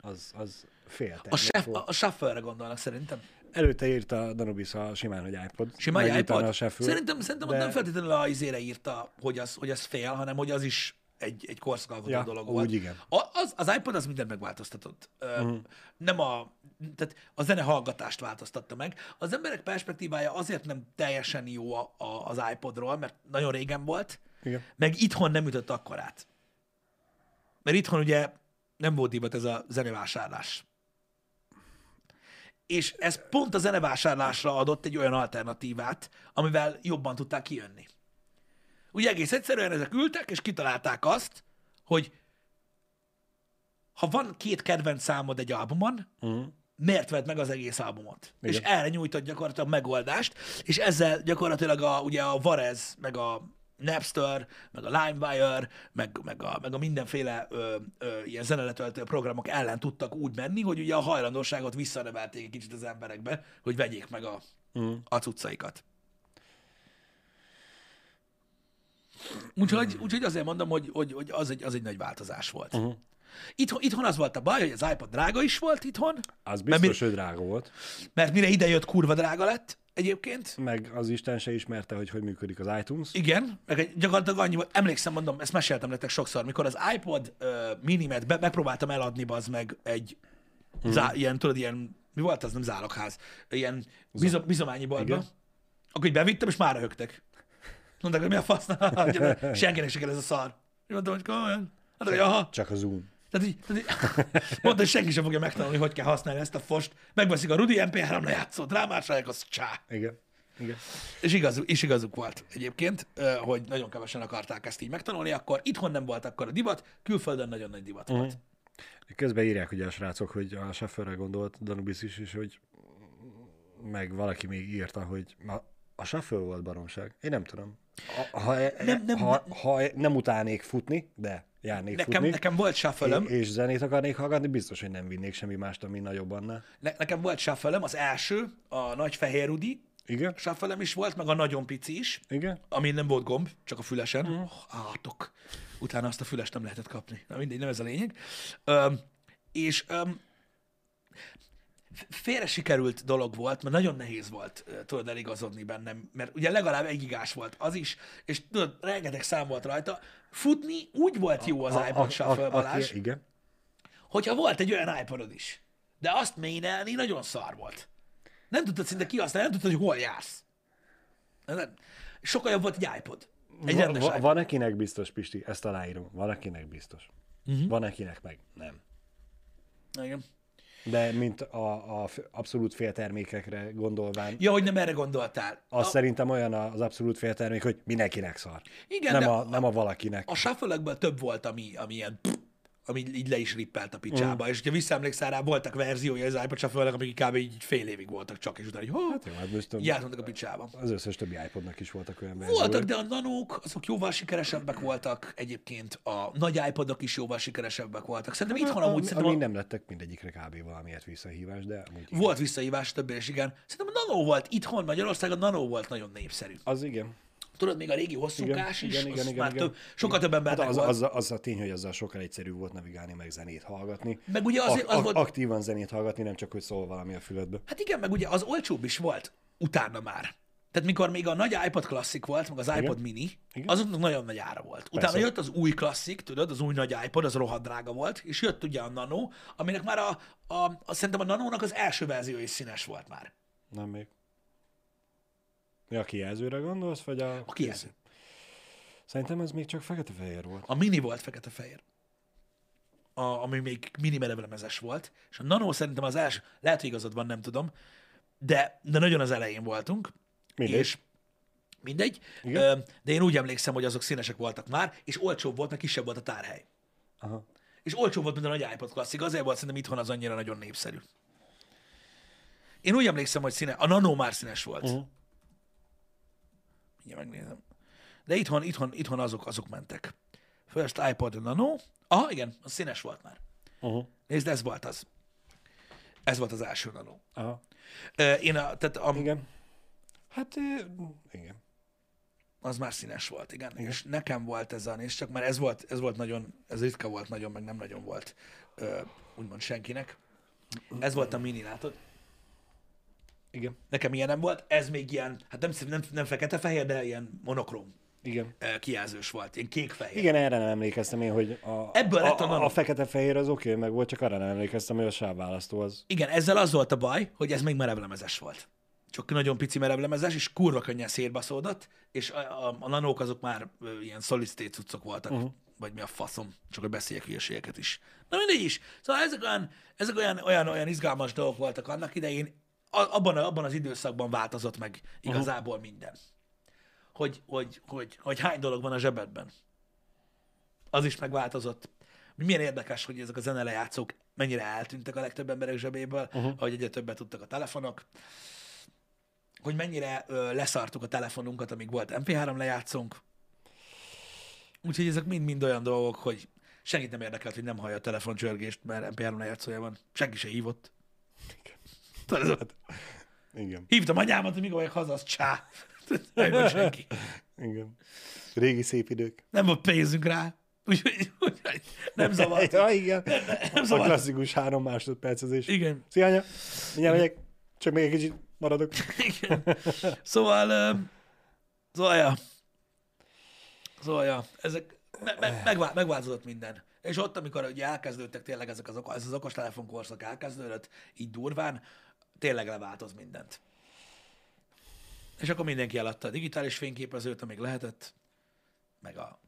az, az fél A, chef, volt. a shuffle-re gondolnak szerintem. Előtte írta Danubis a simán, hogy iPod. Utána iPod. A shuffle, Szerintem, szerintem de... nem feltétlenül a izére írta, hogy az, hogy az fél, hanem hogy az is egy, egy korszakalkotó Ja, dolog úgy volt. igen. A, az, az iPod az mindent megváltoztatott. Uh-huh. Mhm. Nem a, tehát a zene hallgatást változtatta meg. Az emberek perspektívája azért nem teljesen jó a, a, az iPodról, mert nagyon régen volt, Igen. meg itthon nem ütött akkorát. Mert itthon ugye nem volt divat ez a zenevásárlás. És ez pont a zenevásárlásra adott egy olyan alternatívát, amivel jobban tudták kijönni. Ugye egész egyszerűen ezek ültek, és kitalálták azt, hogy ha van két kedvenc számod egy albumon, Uh-huh. miért vedd meg az egész albumot? Igen. És erre nyújtott gyakorlatilag megoldást, és ezzel gyakorlatilag a, ugye a Varez, meg a Napster, meg a LimeWire, meg, meg, a, meg a mindenféle ö, ö, ilyen zeneletöltő programok ellen tudtak úgy menni, hogy ugye a hajlandóságot visszanevelték egy kicsit az emberekbe, hogy vegyék meg a, Mhm. a cuccaikat. Úgyhogy, úgyhogy azért mondom, hogy, hogy, hogy az, egy, az egy nagy változás volt. Uh-huh. Itthon, itthon az volt a baj, hogy az iPod drága is volt itthon, Az biztos, mi- hogy drága volt. mert mire ide jött, kurva drága lett egyébként. Meg az Isten se ismerte, hogy hogy működik az iTunes. Igen, meg gyakorlatilag annyi volt. Emlékszem, mondom, ezt meséltem nektek sokszor, mikor az iPod uh, minimet be, megpróbáltam eladni, az meg egy Mhm. zá, ilyen, tudod, ilyen, mi volt az, nem zálogház, ilyen bizom, bizományi boltba. Akkor így bevittem, és már röhögtek. Mondták, hogy mi a fasz, Ugye, senkinek se kell ez a szar. Mondtam, hogy komolyan. Mondták, hogy aha. Csak a Zoom. Tehát így, tehát így mondta, hogy senki sem fogja megtanulni, hogy kell használni ezt a fost. Megveszik a Rudi MP3 lejátszót, rámásolják, az csá. Igen. Igen. És, igaz, és igazuk volt egyébként, hogy nagyon kevesen akarták ezt így megtanulni, akkor itthon nem volt akkor a divat, külföldön nagyon nagy divat Mhm. volt. Közben írják ugye a srácok, hogy a shuffle gondolt Danubis is, és hogy meg valaki még írta, hogy a, a shuffle volt baromság. Én nem tudom. Ha, ha, Nem, nem, ha, ha nem utálnék futni, de járnék Nekem, futni, nekem volt shuffle és zenét akarnék hallgatni, biztos, hogy nem vinnék semmi mást, ami nagyobb annál. ne, nekem volt shuffle az első, a nagy fehér Rudi, Igen? shuffle is volt, meg a nagyon pici is, Igen? ami nem volt gomb, csak a fülesen. Mm. Oh, átok. Utána azt a fülest nem lehetett kapni. Na mindegy, nem ez a lényeg. Öm, és öm, félre sikerült dolog volt, mert nagyon nehéz volt tudod eligazodni bennem, mert ugye legalább egy gigás volt az is, és tudod, rengeteg szám volt rajta. Futni úgy volt jó az iPod Shuffle, Balázs, igen. hogyha volt egy olyan iPodod is. De azt ménelni nagyon szar volt. Nem tudtad szinte kihasználni, nem tudtad, hogy hol jársz. Sokkal jobb volt egy iPod. Egy Va, va, van akinek biztos, Pisti, ezt aláírom. Van akinek biztos. Uh-huh. Van akinek meg nem. Igen. De mint a, a abszolút féltermékekre gondolván, Ja, hogy nem erre gondoltál. az a, szerintem olyan az abszolút féltermék, hogy mindenkinek szar. igen, nem, de a, nem a valakinek. a shuffle több volt, ami, ami ilyen pff, ami így le is rippelt a picsába. Mm. És hogyha visszaemlékszel rá, voltak verziói az iPod shuffle amik kb. így fél évig voltak csak, és utána, oh, Hát jó, hát a picsába. az összes többi iPodnak is voltak olyan verziói. Voltak, de a nanók, azok jóval sikeresebbek voltak egyébként. A nagy iPodok is jóval sikeresebbek voltak. Szerintem itthon amúgy ami, ami nem lettek mindegyikre kb. valamiért visszahívás, de amúgy volt visszahívás többé, és igen. Szerintem a nanó volt itthon, Magyarországon a nanó volt nagyon népszerű. Az igen. Tudod, még a régi hosszúkás is, igen, az igen, igen, már igen. Több, sokkal több Hát embernek az, volt. az, az, a tény, hogy azzal sokkal egyszerűbb volt navigálni, meg zenét hallgatni. Meg ugye azért az ak- volt- Aktívan zenét hallgatni, nem csak, hogy szól valami a füledbe. Hát igen, meg ugye az olcsóbb is volt utána már. Tehát mikor még a nagy iPod klasszik volt, meg az iPod mini, Igen. azoknak nagyon nagy ára volt. Utána Persze. jött az új klasszik, tudod, az új nagy iPod, az rohadt drága volt, és jött ugye a Nano, aminek már a, a, a szerintem a Nanónak az első verzió is színes volt már. Nem még. A kijelzőre gondolsz, vagy a... A kijelző. Szerintem ez még csak fekete-fehér volt. A mini volt fekete-fehér. A, ami még mini merevlemezes volt. És a Nano szerintem az első, lehet, hogy igazad van, nem tudom, de, de nagyon az elején voltunk. Mindegy. És mindegy. Igen. De én úgy emlékszem, hogy azok színesek voltak már, és olcsóbb volt, mert kisebb volt a tárhely. Aha. És olcsóbb volt, mint a nagy iPod klasszik. Azért volt szerintem itthon az annyira nagyon népszerű. Én úgy emlékszem, hogy színe, a Nano már színes volt. Uh-huh. Mindjárt megnézem. De itthon, itthon, itthon azok, azok mentek. First iPod Nano. Aha, igen, az színes volt már. Uh-huh. Nézd, ez volt az. Ez volt az első Nano. Aha. Én a, tehát a, Igen. Hát, igen. az már színes volt, igen. igen. És nekem volt ez a nézd csak, mert ez volt, ez volt nagyon, ez ritka volt nagyon, meg nem nagyon volt úgymond senkinek. Ez volt a mini, látod? Igen. Nekem ilyen nem volt. Ez még ilyen, hát nem, nem, nem fekete-fehér, de ilyen monokrom Igen. ö, kijelzős volt. Ilyen kék-fehér. Igen, erre nem emlékeztem én, hogy a, Ebből lett a a, a, fekete-fehér az oké, meg volt, csak arra nem emlékeztem, hogy a sávválasztó az. Igen, ezzel az volt a baj, hogy ez még merevlemezes volt. Csak nagyon pici merevlemezes, és kurva könnyen szétbaszódott, és a, a, a nanók azok már ilyen solid state cuccok voltak, uh-huh. vagy mi a faszom, csak hogy beszéljek hülyeségeket is. Na mindegy is. Szóval ezek olyan, ezek olyan, olyan, olyan izgalmas dolgok voltak annak idején, abban, a- abban az időszakban változott meg igazából uh-huh. minden. Hogy, hogy, hogy, hogy hány dolog van a zsebedben. Az is megváltozott. Milyen érdekes, hogy ezek a zenelejátszók mennyire eltűntek a legtöbb emberek zsebéből, uh-huh. hogy egyre többet tudtak a telefonok, hogy mennyire ö, leszartuk a telefonunkat, amíg volt MP3 lejátszónk. Úgyhogy ezek mind-mind olyan dolgok, hogy senkit nem érdekelt, hogy nem hallja a telefoncsörgést, mert MP3 lejátszója van. Senki se hívott. Tudod, a- Igen. Hívtam anyámat, hogy mikor vagyok haza, az csá. Nem senki. Igen. Régi szép idők. Nem volt pénzünk rá. Úgyhogy úgyhogy nem zavart. Ja, igen. Nem A zavart. klasszikus három másodpercezés. Igen. Szia, anya! Mindjárt megyek. Csak még egy kicsit maradok. Igen. Szóval, szóval, ja. Szóval, ja. Ezek, me, me, megvá, megváltozott minden. És ott, amikor ugye elkezdődtek tényleg ezek az, ez az okostelefon korszak elkezdődött, így durván, tényleg leváltoz mindent. És akkor mindenki eladta a digitális fényképezőt, amíg lehetett, meg a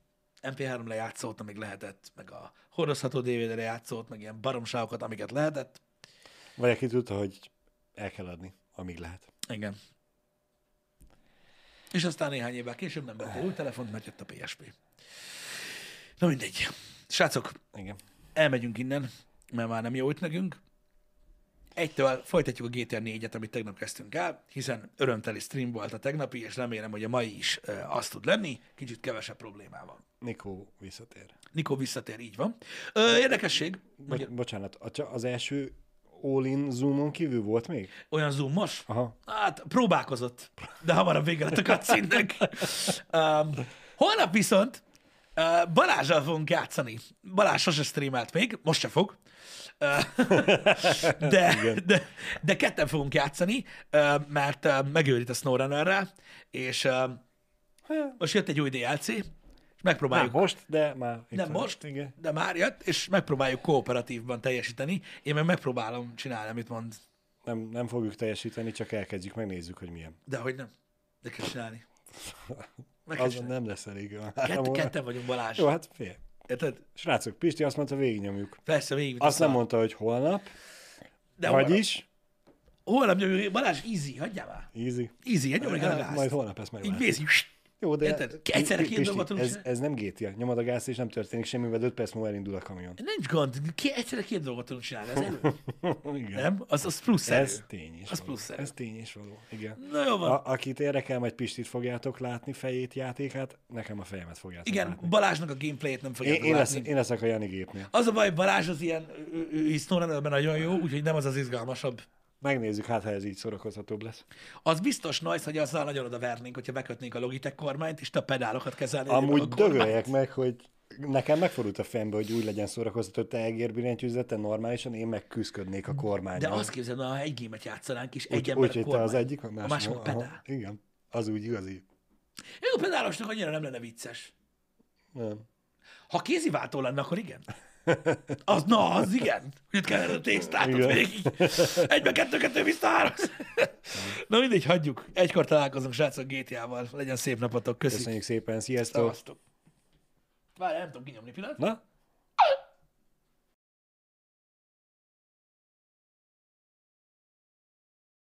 MP3 lejátszót, amíg lehetett, meg a hordozható DVD lejátszót, meg ilyen baromságokat, amiket lehetett. Vagy aki tudta, hogy el kell adni, amíg lehet. Igen. És aztán néhány évvel később nem vettél új telefont, mert jött a PSP. Na mindegy. Srácok, Igen. elmegyünk innen, mert már nem jó itt nekünk. Egytől folytatjuk a GTA 4-et, amit tegnap kezdtünk el, hiszen örömteli stream volt a tegnapi, és remélem, hogy a mai is azt tud lenni, kicsit kevesebb problémával. Nikó visszatér. Nikó visszatér, így van. Ö, érdekesség, Bo- bocsánat, a, csa- az első all-in zoomon kívül volt még? olyan zoomos, Aha. Hát próbálkozott, de hamarabb vége lett a cutscene-nek. Um, holnap viszont uh, Balázsral fogunk játszani. Balázs sose streamelt még, most se fog. Uh, de, de, de ketten fogunk játszani, uh, mert megőrít a SnowRunner-rel, és most jött egy új DLC, és megpróbáljuk most, de már... nem most, Igen. de már jött, és megpróbáljuk kooperatívban teljesíteni. Én meg megpróbálom csinálni, amit mond. Nem, nem fogjuk teljesíteni, csak elkezdjük, megnézzük, hogy milyen. De hogy nem. De kell csinálni. Meg kell Az csinálni. nem lesz elég. ketten vagyunk Balázs. Jó, hát fél. Érted? Srácok, Pisti azt mondta, végignyomjuk. Persze, végig. Azt nem mondta, hogy holnap, De holnap, vagyis, holnap nyomjuk, Balázs, easy, hagyjál már. easy. Easy, egy nyomjuk el a Hát, gázt. Majd holnap ezt Így meglátjuk. mész, így, Jó, de Érted? Egyszerre két dolgot tudunk ez, ez nem GTA. Nyomod a gázt, és nem történik semmi, mert 5 perc múlva elindul a kamion. Nincs gond, ki, egyszerre két dolgot tudunk csinálni, ez elő. Igen. Nem? Az, az plusz erő. Ez tény is Az való. plusz erő. Ez tény is való. Igen. Na jó van. A, akit érdekel, majd Pistit fogjátok látni, fejét, játékát, nekem a fejemet fogjátok Igen, látni. Balázsnak a gameplayét nem Én, fogjátok én, lesz, látni. én leszek a Jani gépnél. Az a baj, Balázs az ilyen ő- ő- ő SnowRunnerben nagyon jó, úgyhogy nem az az izgalmasabb. Megnézzük, hát ha ez így szórakozhatóbb lesz. Az biztos nagy, hogy azzal nagyon oda vernénk, hogyha bekötnénk a Logitech kormányt, és te a pedálokat kezelnéd. Amúgy dögöljek meg, hogy nekem megfordult a fejembe, hogy úgy legyen szórakoztató, te egérbillentyűzete normálisan, én meg küzdködnék a kormányon. De azt képzeld, ha egy gémet játszanánk, és egy úgy, ember úgy, a te az kormány. egyik, a másik, a másik a aha, pedál. Igen, az úgy igazi. Jó, a pedálosnak annyira nem lenne vicces. Nem. Ha kéziváltó lenne, akkor igen. Az, na, az igen. Hogy ott kellene a tésztát ott Igen. végig. Egybe, kettő, kettő, vissza, három. Na mindegy, hagyjuk. Egykor találkozunk, srácok, GTA-val. Legyen szép napotok. Köszönjük. Köszönjük szépen, sziasztok! Szevasztok. Várj, nem tudom kinyomni pillanat. Na,